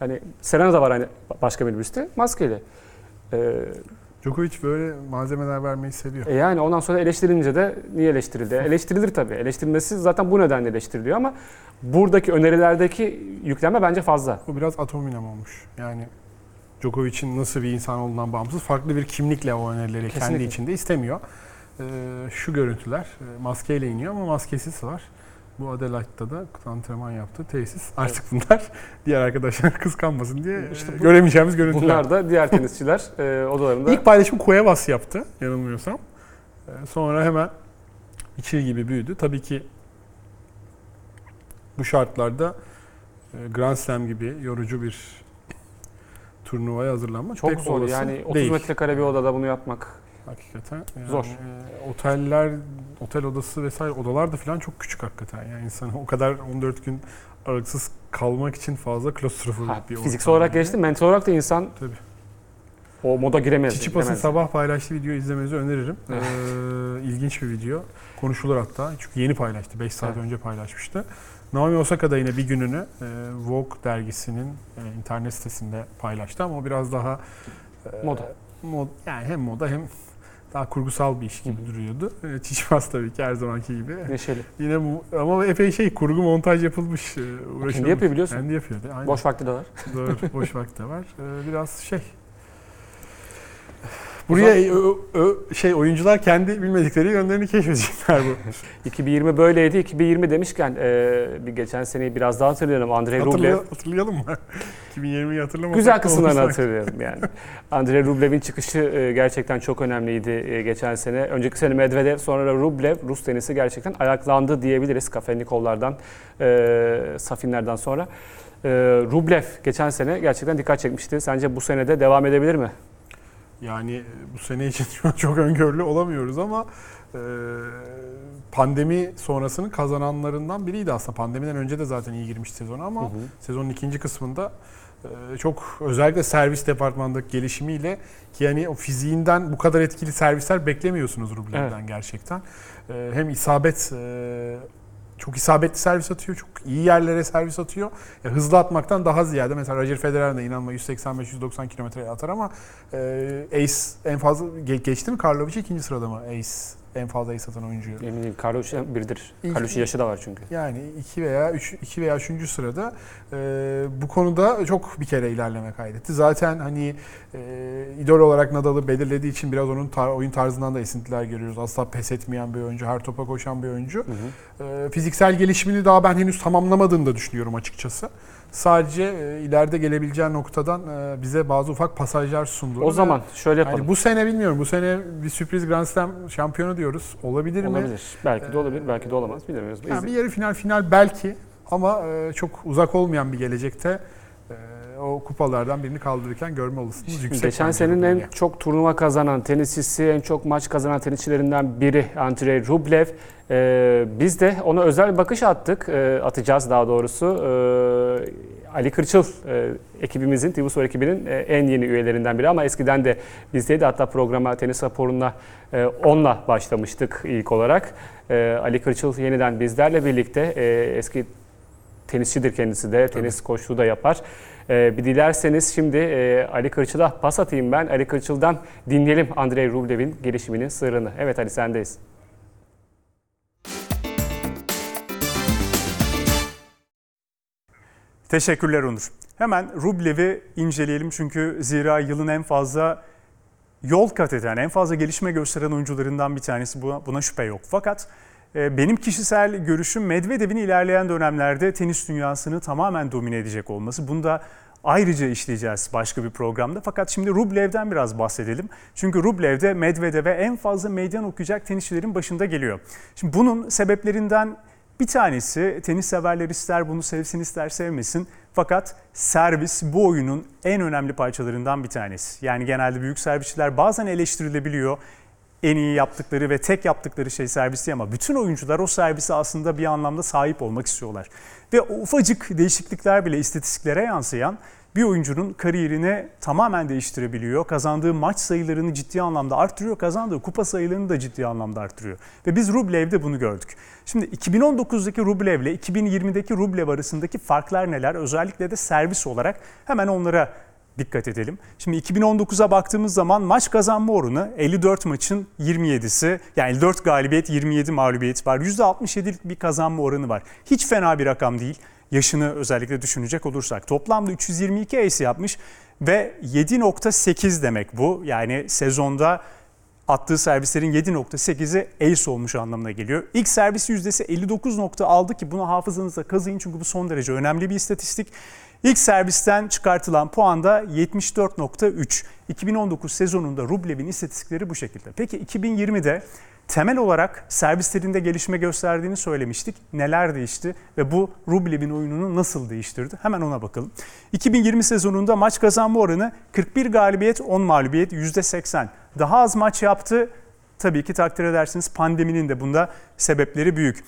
A: Yani Serena da var hani başka minibüste maskeli. Ee,
B: Djokovic böyle malzemeler vermeyi seviyor.
A: e yani ondan sonra eleştirilince de niye eleştirildi? Eleştirilir tabii. Eleştirilmesi zaten bu nedenle eleştiriliyor ama buradaki önerilerdeki yükleme bence fazla.
B: Bu biraz atominem olmuş. Yani Djokovic'in nasıl bir insan olduğundan bağımsız farklı bir kimlikle o önerileri kendi
A: Kesinlikle.
B: içinde istemiyor. Ee, şu görüntüler e, maskeyle iniyor ama maskesiz var. Bu Adelaide'da da antrenman yaptığı tesis. Artık bunlar diğer arkadaşlar kıskanmasın diye
A: İşte
B: e,
A: bu-
B: göremeyeceğimiz görüntüler.
A: Bunlar da diğer tenisçiler e, odalarında
B: İlk paylaşımı Cuevas yaptı yanılmıyorsam. Sonra hemen içi gibi büyüdü. Tabii ki bu şartlarda Grand Slam gibi yorucu bir turnuvaya hazırlanmak
A: çok
B: pek
A: zor. Yani 30
B: değil.
A: metrekare bir odada bunu yapmak.
B: Hakikaten. Yani,
A: Zor.
B: e, oteller, otel odası vesaire odalar da falan çok küçük hakikaten. Yani insan o kadar 14 gün aralıksız kalmak için fazla klostrofobik
A: Ha,
B: bir
A: fiziksel olarak
B: yani.
A: geçti. Mental olarak da insan
B: Tabii.
A: o moda giremez.
B: Çiçipas'ın sabah paylaştığı videoyu izlemenizi öneririm. Ee, ilginç bir video. Konuşulur hatta. Çünkü yeni paylaştı. 5 saat
A: Evet.
B: önce paylaşmıştı. Naomi Osaka da yine bir gününü e, Vogue dergisinin e, internet sitesinde paylaştı ama o biraz daha e,
A: Moda.
B: mod, yani hem moda hem daha kurgusal bir iş gibi duruyordu. E, Çiçipas tabii ki her zamanki gibi.
A: Neşeli.
B: Yine bu ama epey şey kurgu montaj yapılmış. E,
A: kendi yapıyor biliyorsun.
B: Kendi yapıyor. Aynen.
A: Boş vakti de var.
B: Doğru, boş vakti de var. Biraz şey. Buraya ö- ö- şey oyuncular kendi bilmedikleri yönlerini keşfedecekler bu.
A: 2020 böyleydi. 2020 demişken e, bir geçen seneyi biraz daha hatırlayalım. Andrei Rublev
B: Hatırlay- hatırlayalım mı? 2020'yi hatırlamasak
A: Güzel kısımlarını hatırlıyorum yani. Andrei Rublev'in çıkışı e, gerçekten çok önemliydi e, geçen sene. Önceki sene Medvedev, sonra da Rublev, Rus tenisi gerçekten ayaklandı diyebiliriz. Kafenikovlardan, e, Safinlerden sonra. E, Rublev geçen sene gerçekten dikkat çekmişti. Sence bu sene de devam edebilir mi?
B: Yani bu sene için şu an çok öngörülü olamıyoruz ama e, pandemi sonrasının kazananlarından biriydi aslında. Pandemiden önce de zaten iyi girmişti sezona ama
A: Hı hı.
B: sezonun ikinci kısmında e, çok özellikle servis departmanındaki gelişimiyle ki yani o fiziğinden bu kadar etkili servisler beklemiyorsunuz Rublev'den gerçekten. E, hem isabet e, çok isabetli servis atıyor. Çok iyi yerlere servis atıyor. Ya hızlı atmaktan daha ziyade mesela Roger Federer de inanma 185-190 kilometre atar ama e, Ace en fazla ge- geçti mi Karlovic ikinci sırada mı Ace en fazla ace atan oyuncu?
A: Eminim Karlovic birdir. Karlovic'in yaşı da var çünkü.
B: Yani 2 veya 3 2 veya 3. sırada e, bu konuda çok bir kere ilerleme kaydetti. Zaten hani e, idol olarak Nadal'ı belirlediği için biraz onun tar- oyun tarzından da esintiler görüyoruz. Asla pes etmeyen bir oyuncu, her topa koşan bir oyuncu.
A: Hı hı.
B: E, fiziksel gelişimini daha ben henüz tamamlamadığını da düşünüyorum açıkçası. Sadece e, ileride gelebileceği noktadan e, bize bazı ufak pasajlar sundu.
A: O zaman şöyle yapalım.
B: yani bu sene bilmiyorum. Bu sene bir sürpriz Grand Slam şampiyonu diyoruz. Olabilir mi?
A: Olabilir. Belki de olabilir, belki de olamaz. Bilemiyoruz.
B: Yani bir yarı final final belki ama e, çok uzak olmayan bir gelecekte o kupalardan birini kaldırırken görme olasılığımız yüksek.
A: Geçen senenin en çok turnuva kazanan tenisçisi, en çok maç kazanan tenisçilerinden biri Andrei Rublev. Ee, biz de ona özel bir bakış attık, Ee, atacağız daha doğrusu. Ee, Ali Kırçıl e, ekibimizin, TV ekibinin e, en yeni üyelerinden biri ama eskiden de bizdeydi. Hatta programa tenis raporuna e, onunla başlamıştık ilk olarak. E, Ali Kırçıl yeniden bizlerle birlikte e, eski tenisçidir kendisi de, tenis koçluğu da yapar. Ee, bir dilerseniz şimdi e, Ali Kırçıl'a pas atayım ben. Ali Kırçıl'dan dinleyelim Andrei Rublev'in gelişiminin sırrını. Evet Ali sendeyiz.
C: Teşekkürler Onur. Hemen Rublev'i inceleyelim çünkü zira yılın en fazla yol kat eden, en fazla gelişme gösteren oyuncularından bir tanesi. Buna, buna şüphe yok. Fakat e, benim kişisel görüşüm Medvedev'in ilerleyen dönemlerde tenis dünyasını tamamen domine edecek olması. Bunu da ayrıca işleyeceğiz başka bir programda. Fakat şimdi Rublev'den biraz bahsedelim. Çünkü Rublev de Medvedev'e en fazla meydan okuyacak tenisçilerin başında geliyor. Şimdi bunun sebeplerinden bir tanesi tenis severler ister bunu sevsin ister sevmesin. Fakat servis bu oyunun en önemli parçalarından bir tanesi. Yani genelde büyük servisçiler bazen eleştirilebiliyor. En iyi yaptıkları ve tek yaptıkları şey servisi ama bütün oyuncular o servise aslında bir anlamda sahip olmak istiyorlar. Ve ufacık değişiklikler bile istatistiklere yansıyan bir oyuncunun kariyerini tamamen değiştirebiliyor. Kazandığı maç sayılarını ciddi anlamda arttırıyor. Kazandığı kupa sayılarını da ciddi anlamda arttırıyor. Ve biz Rublev'de bunu gördük. Şimdi 2019'daki Rublev ile 2020'deki Rublev arasındaki farklar neler? Özellikle de servis olarak hemen onlara dikkat edelim. Şimdi 2019'a baktığımız zaman maç kazanma oranı 54 maçın 27'si yani 54 galibiyet 27 mağlubiyet var. %67'lik bir kazanma oranı var. Hiç fena bir rakam değil. Yaşını özellikle düşünecek olursak. Toplamda 322 ace yapmış ve 7.8 demek bu. Yani sezonda attığı servislerin 7.8'i ace olmuş anlamına geliyor. İlk servis yüzdesi 59.6 ki bunu hafızanıza kazıyın çünkü bu son derece önemli bir istatistik. İlk servisten çıkartılan puan da 74.3. 2019 sezonunda Rublev'in istatistikleri bu şekilde. Peki 2020'de temel olarak servislerinde gelişme gösterdiğini söylemiştik. Neler değişti ve bu Rublev'in oyununu nasıl değiştirdi? Hemen ona bakalım. 2020 sezonunda maç kazanma oranı 41 galibiyet 10 mağlubiyet %80. Daha az maç yaptı. Tabii ki takdir edersiniz pandeminin de bunda sebepleri büyük.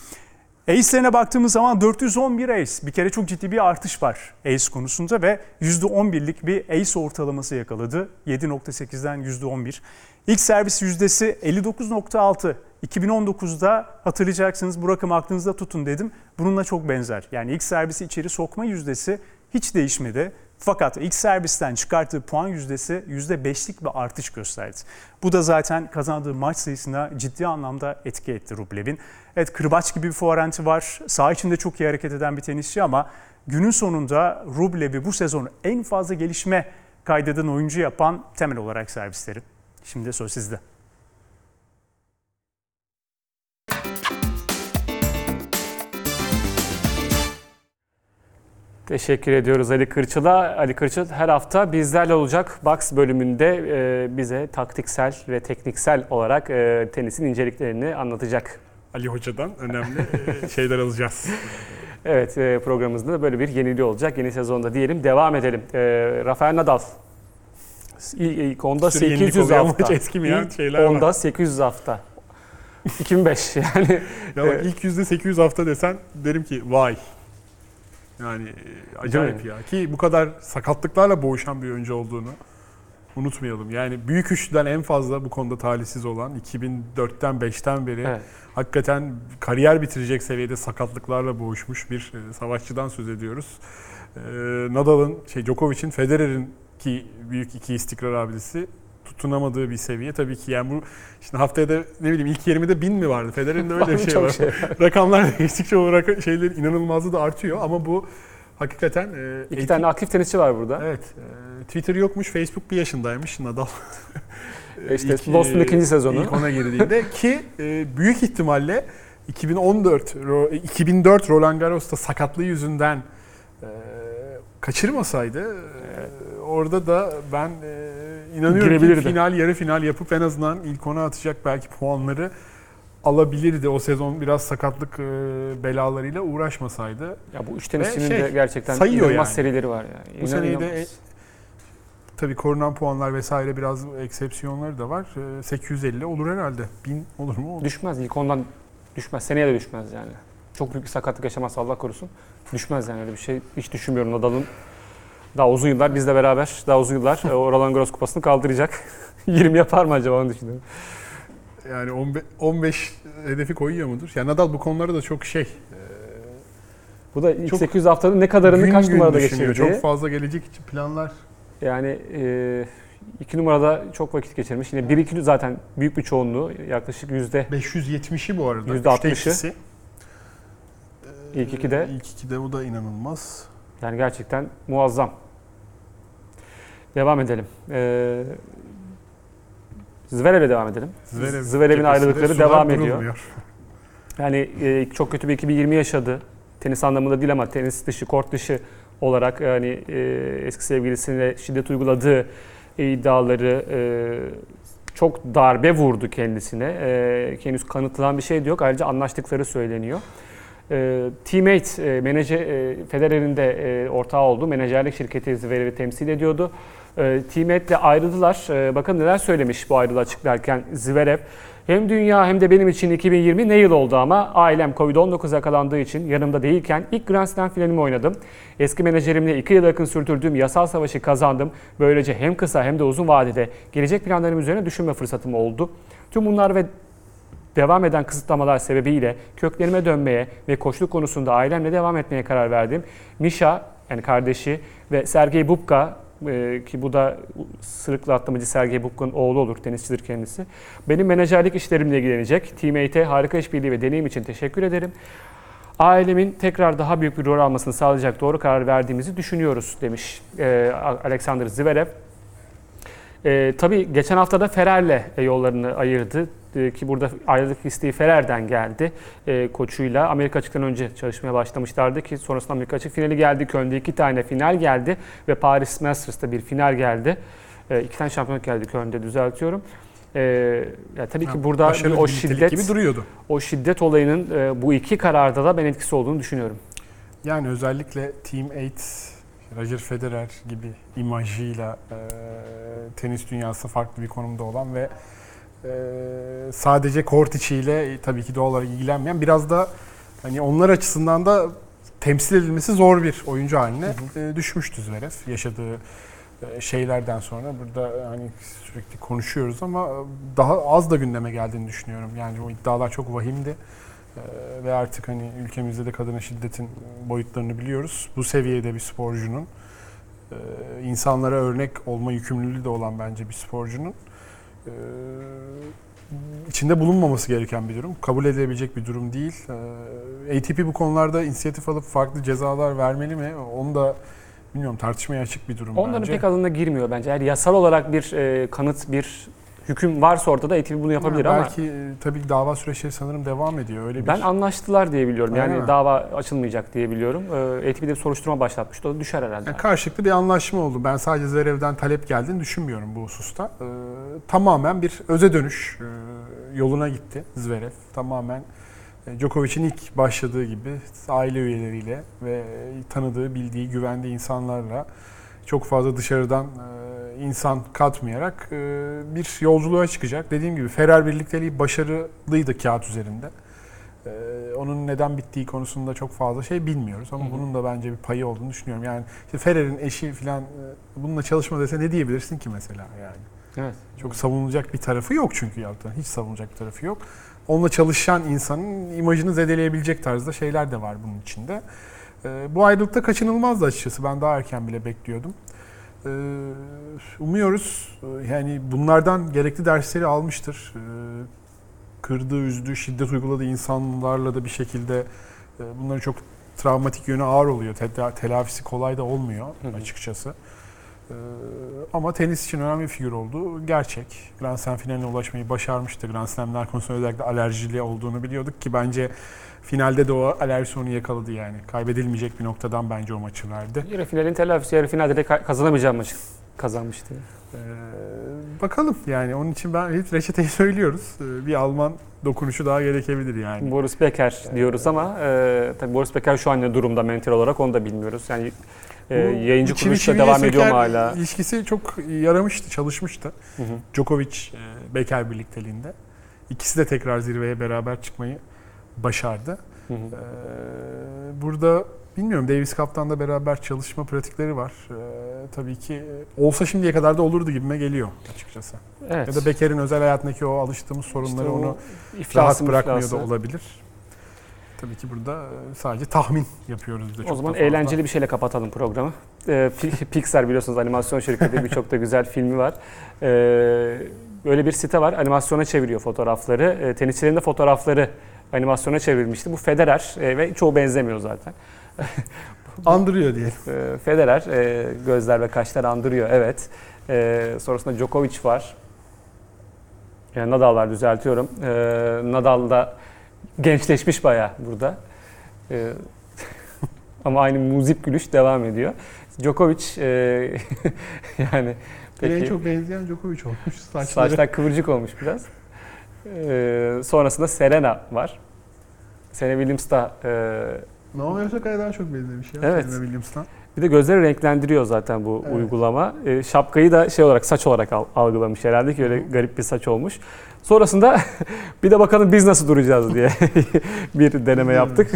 C: Ace'lerine baktığımız zaman 411 ace. Bir kere çok ciddi bir artış var ace konusunda ve %11'lik bir ace ortalaması yakaladı. 7.8'den %11. İlk servis yüzdesi 59.6. 2019'da hatırlayacaksınız bu rakamı aklınızda tutun dedim. Bununla çok benzer. Yani ilk servisi içeri sokma yüzdesi hiç değişmedi. Fakat ilk servisten çıkarttığı puan yüzdesi %5'lik bir artış gösterdi. Bu da zaten kazandığı maç sayısına ciddi anlamda etki etti Rublev'in. Evet kırbaç gibi bir forehandi var. Sağ içinde çok iyi hareket eden bir tenisçi ama günün sonunda Rublev'i bu sezon en fazla gelişme kaydeden oyuncu yapan temel olarak servisleri. Şimdi söz sizde.
A: Teşekkür ediyoruz Ali Kırçıl'a. Ali Kırçıl her hafta bizlerle olacak. Box bölümünde e, bize taktiksel ve tekniksel olarak e, tenisin inceliklerini anlatacak.
B: Ali Hoca'dan önemli e, şeyler alacağız.
A: Evet e, programımızda da böyle bir yeniliği olacak. Yeni sezonda diyelim. Devam edelim. E, Rafael Nadal. İlk, onda
B: Bir sürü yenilik
A: 800
B: oluyor ama
A: hafta.
B: hiç eskimeyen
A: İlk
B: şeyler var.
A: onda 800 hafta. 2005 yani.
B: Ya bak ilk yüzde 800 hafta desen derim ki vay. Yani acayip ya. Ki bu kadar sakatlıklarla boğuşan bir oyuncu olduğunu unutmayalım. Yani büyük üçlüden en fazla bu konuda talihsiz olan 2004'ten 5'ten beri
A: Evet.
B: hakikaten kariyer bitirecek seviyede sakatlıklarla boğuşmuş bir e, savaşçıdan söz ediyoruz. E, Nadal'ın, şey Djokovic'in, Federer'in ki büyük iki istikrar abidesi tutunamadığı bir seviye. Tabii ki yani bu şimdi haftaya da ne bileyim ilk 20'de 1000 mi vardı? Federer'in de öyle bir şey var.
A: şey.
B: Rakamlar değiştikçe o rak- şeylerin inanılmazlığı da artıyor ama bu hakikaten e,
A: İki
B: eğitim-
A: tane aktif tenisçi var burada.
B: Evet. e, Twitter yokmuş, Facebook bir yaşındaymış Nadal.
A: E İşte
B: İlk,
A: Lost'un
B: e,
A: ikinci sezonu.
B: İlk ona girdiğinde ki e, büyük ihtimalle 2014 Ro- 2004 Roland Garros'ta sakatlığı yüzünden e, kaçırmasaydı e, orada da ben e, inanıyorum ki final yarı final yapıp en azından ilk ona atacak belki puanları alabilirdi. O sezon biraz sakatlık e, belalarıyla uğraşmasaydı.
A: Ya bu üç tenisçinin
B: şey,
A: de gerçekten inanılmaz
B: yani.
A: serileri var yani.
B: Bu seneyi de. Tabii korunan puanlar vesaire biraz eksepsiyonları da var. E, 850 olur herhalde. 1000 olur mu? Olur.
A: Düşmez ilk ondan düşmez. Seneye de düşmez yani. Çok büyük bir sakatlık yaşamazsa Allah korusun. Düşmez yani öyle bir şey hiç düşünmüyorum Nadal'ın. Daha uzun yıllar bizle beraber daha uzun yıllar e, o Roland Garros kupasını kaldıracak. 20 yapar mı acaba onu düşünüyorum.
B: Yani 15, 15 hedefi koyuyor mudur? Yani Nadal bu konularda da çok şey. e,
A: Bu da ilk
B: Çok
A: 800 haftanın ne kadarını
B: gün
A: kaç
B: gün
A: numarada
B: düşünüyor.
A: geçirdi?
B: Çok fazla gelecek için planlar.
A: Yani e, iki numarada çok vakit geçirmiş. Yine 1-2 zaten büyük bir çoğunluğu yaklaşık yüzde
B: 570'i bu arada.
A: Yüzde
B: Üçte
A: 60'ı.
B: ikisi.
A: İlk ikide.
B: İlk ikide bu da inanılmaz.
A: yani gerçekten muazzam. Devam edelim. Ee, Zverev'e devam edelim.
B: Zverev
A: Zverev'in ayrılıkları devam ediyor.
B: durulmuyor.
A: Yani e, çok kötü bir 2020 yaşadı. Tenis anlamında değil ama tenis dışı, kort dışı olarak yani e, eski sevgilisine şiddet uyguladığı iddiaları e, çok darbe vurdu kendisine. E, henüz kanıtlanan bir şey de yok. Ayrıca anlaştıkları söyleniyor. E, teammate, e, menajer, e, Federer'in de e, ortağı olduğu menajerlik şirketi Zverev'i temsil ediyordu. E, teammate'le ayrıldılar. E, bakın neler söylemiş bu ayrılığı açıklarken Zverev. Hem dünya hem de benim için 2020 ne yıl oldu ama ailem Covid-19 yakalandığı için yanımda değilken ilk Grand Slam finalimi oynadım. Eski menajerimle 2 yıl yakın sürdürdüğüm yasal savaşı kazandım. Böylece hem kısa hem de uzun vadede gelecek planlarım üzerine düşünme fırsatım oldu. Tüm bunlar ve devam eden kısıtlamalar sebebiyle köklerime dönmeye ve koçluk konusunda ailemle devam etmeye karar verdim. Misha yani kardeşi ve Sergey Bubka e, ki bu da sırıkla atlamacı Sergey Bubka'nın oğlu olur, tenisçidir kendisi. Benim menajerlik işlerimle ilgilenecek. Teammate'e harika işbirliği ve deneyim için teşekkür ederim. Ailemin tekrar daha büyük bir rol almasını sağlayacak doğru karar verdiğimizi düşünüyoruz demiş e, Alexander Zverev. E, tabii geçen hafta da Ferrer'le yollarını ayırdı E, ki burada ayrılık isteği Ferrer'den geldi e, koçuyla. Amerika açıktan önce çalışmaya başlamışlardı ki sonrasında Amerika açık finali geldi. Köln'de iki tane final geldi ve Paris Masters'ta bir final geldi. E, iki tane şampiyonluk geldi Köln'de düzeltiyorum. E, ya tabii ki
B: Ha,
A: burada o
B: bir nitelik
A: şiddet
B: gibi duruyordu.
A: o şiddet olayının e, bu iki kararda da ben etkisi olduğunu düşünüyorum.
B: Yani özellikle Team 8, Roger Federer gibi imajıyla e, tenis dünyası farklı bir konumda olan ve e, sadece kort içiyle e, tabii ki doğal olarak ilgilenmeyen biraz da hani onlar açısından da temsil edilmesi zor bir oyuncu haline e, düşmüştü Zverev yaşadığı e, şeylerden sonra burada hani sürekli konuşuyoruz ama daha az da gündeme geldiğini düşünüyorum. Yani o iddialar çok vahimdi. Ee, ve artık hani ülkemizde de kadına şiddetin boyutlarını biliyoruz. Bu seviyede bir sporcunun e, insanlara örnek olma yükümlülüğü de olan bence bir sporcunun e, içinde bulunmaması gereken bir durum. Kabul edilebilecek bir durum değil. Ee, ATP bu konularda inisiyatif alıp farklı cezalar vermeli mi? Onu da bilmiyorum tartışmaya açık bir durum
A: Onların
B: bence.
A: pek alanına girmiyor bence. Eğer yasal olarak bir e, kanıt, bir hüküm varsa ortada ATP bunu yapabilir
B: Yani
A: ama
B: belki e, tabii dava süreçleri sanırım devam ediyor. Öyle bir
A: ben anlaştılar diye biliyorum.
B: Öyle
A: Yani dava açılmayacak diye biliyorum. Ee, ATP de bir soruşturma başlatmıştı. O düşer herhalde.
B: Yani karşılıklı bir anlaşma oldu. Ben sadece Zverev'den talep geldiğini düşünmüyorum bu hususta. Ee, tamamen bir öze dönüş e, yoluna gitti Zverev. Tamamen e, Djokovic'in ilk başladığı gibi aile üyeleriyle ve tanıdığı, bildiği, güvendiği insanlarla çok fazla dışarıdan e, insan katmayarak e, bir yolculuğa çıkacak. Dediğim gibi Ferrer birlikteliği başarılıydı kağıt üzerinde. Ee, onun neden bittiği konusunda çok fazla şey bilmiyoruz ama
A: Hı hı.
B: bunun da bence bir payı olduğunu düşünüyorum. Yani işte Ferrer'in eşi falan e, bununla çalışma dese ne diyebilirsin ki mesela yani?
A: Evet.
B: Çok savunulacak bir tarafı yok çünkü yaptığın. Hiç savunulacak bir tarafı yok. Onunla çalışan insanın imajını zedeleyebilecek tarzda şeyler de var bunun içinde. Bu ayrılıkta kaçınılmazdı açıkçası. Ben daha erken bile bekliyordum. Ee, umuyoruz e, yani bunlardan gerekli dersleri almıştır. Ee, kırdığı, üzdüğü, şiddet uyguladığı insanlarla da bir şekilde e, bunların çok travmatik yönü ağır oluyor. Tel- telafisi kolay da olmuyor açıkçası. Ee, ama tenis için önemli bir figür olduğu gerçek. Grand Slam finaline ulaşmayı başarmıştı. Grand Slam'ler konusunda özellikle alerjili olduğunu biliyorduk ki bence finalde de o alerjisi onu yakaladı yani. Kaybedilmeyecek bir noktadan bence o maçı verdi.
A: Yarı finalin telafisi, yarı finalde de ka- kazanamayacağım maçı kazanmıştı.
B: Ee, bakalım yani onun için ben hep reçeteyi söylüyoruz. Ee, bir Alman dokunuşu daha gerekebilir yani.
A: Boris Becker diyoruz ama e, tabii Boris Becker şu an ne durumda mental olarak onu da bilmiyoruz. Yani e, yayıncı kuruluşta devam ediyor mu hala?
B: İlişkisi çok yaramıştı, çalışmıştı.
A: Hı hı.
B: Djokovic, e, Becker birlikteliğinde. İkisi de tekrar zirveye beraber çıkmayı başardı.
A: Hı hı.
B: Ee, burada bilmiyorum Davis Cup'tan da beraber çalışma pratikleri var. Ee, tabii ki e, olsa şimdiye kadar da olurdu gibime geliyor açıkçası.
A: Evet.
B: Ya da Becker'in özel hayatındaki o alıştığımız sorunları
A: İşte
B: onu
A: iflası
B: rahat bırakmıyor da olabilir. Tabii ki burada e, sadece tahmin yapıyoruz de.
A: O zaman
B: da fazla.
A: eğlenceli bir şeyle kapatalım programı. Ee, Pi- Pixar biliyorsunuz animasyon şirketi birçok da güzel filmi var. Ee, böyle bir site var animasyona çeviriyor fotoğrafları. Ee, tenisçilerin de fotoğrafları animasyona çevrilmişti. Bu Federer e, ve çoğu benzemiyor zaten.
B: Andırıyor diye.
A: Ee, Federer e, gözler ve kaşlar andırıyor evet. Ee, sonrasında Djokovic var. Yani Nadal var düzeltiyorum. Ee, Nadal da gençleşmiş bayağı burada. Ee, ama aynı muzip gülüş devam ediyor. Djokovic e, yani
B: En
A: peki
B: çok benzeyen Djokovic olmuş. Saçları.
A: saçlar kıvırcık olmuş biraz. Ee, sonrasında Serena var. Serena Williams da e,
B: Naomi Osaka'ya daha çok benzemiş ya.
A: Evet.
B: Serena Williams'tan.
A: Bir de gözleri renklendiriyor zaten bu
B: Evet.
A: uygulama. Ee, şapkayı da şey olarak saç olarak al- algılamış herhalde ki öyle garip bir saç olmuş. Sonrasında bir de bakalım biz nasıl duracağız diye bir deneme yaptık.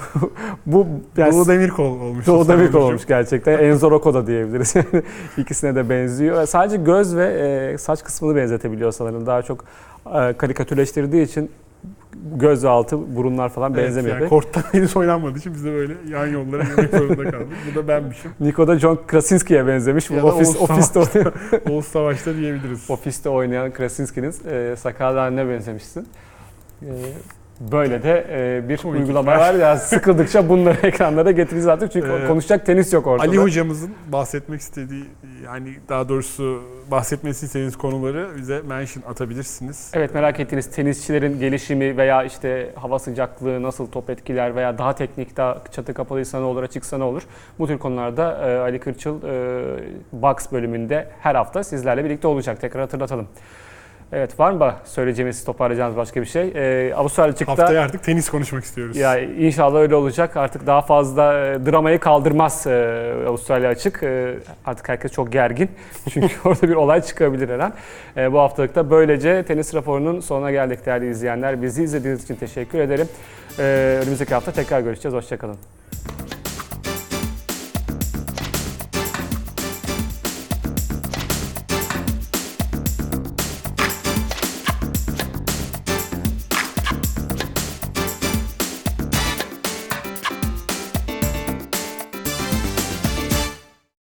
A: bu yani
B: Doğu Demirkol olmuş.
A: Doğu Demirkol olmuş gerçekten. Enzo Rocco da diyebiliriz. İkisine de benziyor. Sadece göz ve e, saç kısmını benzetebiliyor sanırım. Daha çok e, karikatürleştirdiği için göz ve altı, burunlar falan
B: Evet,
A: benzemiyor.
B: yani korttan henüz oynanmadığı için biz de böyle yan yollara yürümek zorunda kaldık. Bu da benmişim.
A: Niko da John Krasinski'ye benzemiş. Bu
B: Ya
A: ofis, ofiste oynuyor.
B: Oğuz Savaş'ta diyebiliriz.
A: Ofiste oynayan Krasinski'nin e, sakal haline benzemişsin. E, böyle de e, bir
B: Komik
A: uygulama var. Ya sıkıldıkça bunları ekranlara getiririz artık çünkü
B: Ee,
A: konuşacak tenis yok ortada.
B: Ali hocamızın bahsetmek istediği yani daha doğrusu bahsetmesini istediğiniz konuları bize mention atabilirsiniz.
A: Evet merak ettiğiniz tenisçilerin gelişimi veya işte hava sıcaklığı nasıl top etkiler veya daha teknik, daha çatı kapalıysa ne olur, açıksa ne olur? Bu tür konularda e, Ali Kırçıl e, Box bölümünde her hafta sizlerle birlikte olacak. Tekrar hatırlatalım. Evet var mı söyleyeceğimiz, toparlayacağımız başka bir şey? E, Avustralya çıktı.
B: Haftaya artık tenis konuşmak istiyoruz.
A: Ya inşallah öyle olacak. Artık daha fazla e, dramayı kaldırmaz e, Avustralya açık. E, artık herkes çok gergin. Çünkü orada bir olay çıkabilir her an. E, bu haftalıkta böylece tenis raporunun sonuna geldik değerli izleyenler. Bizi izlediğiniz için teşekkür ederim. E, önümüzdeki hafta tekrar görüşeceğiz. Hoşçakalın.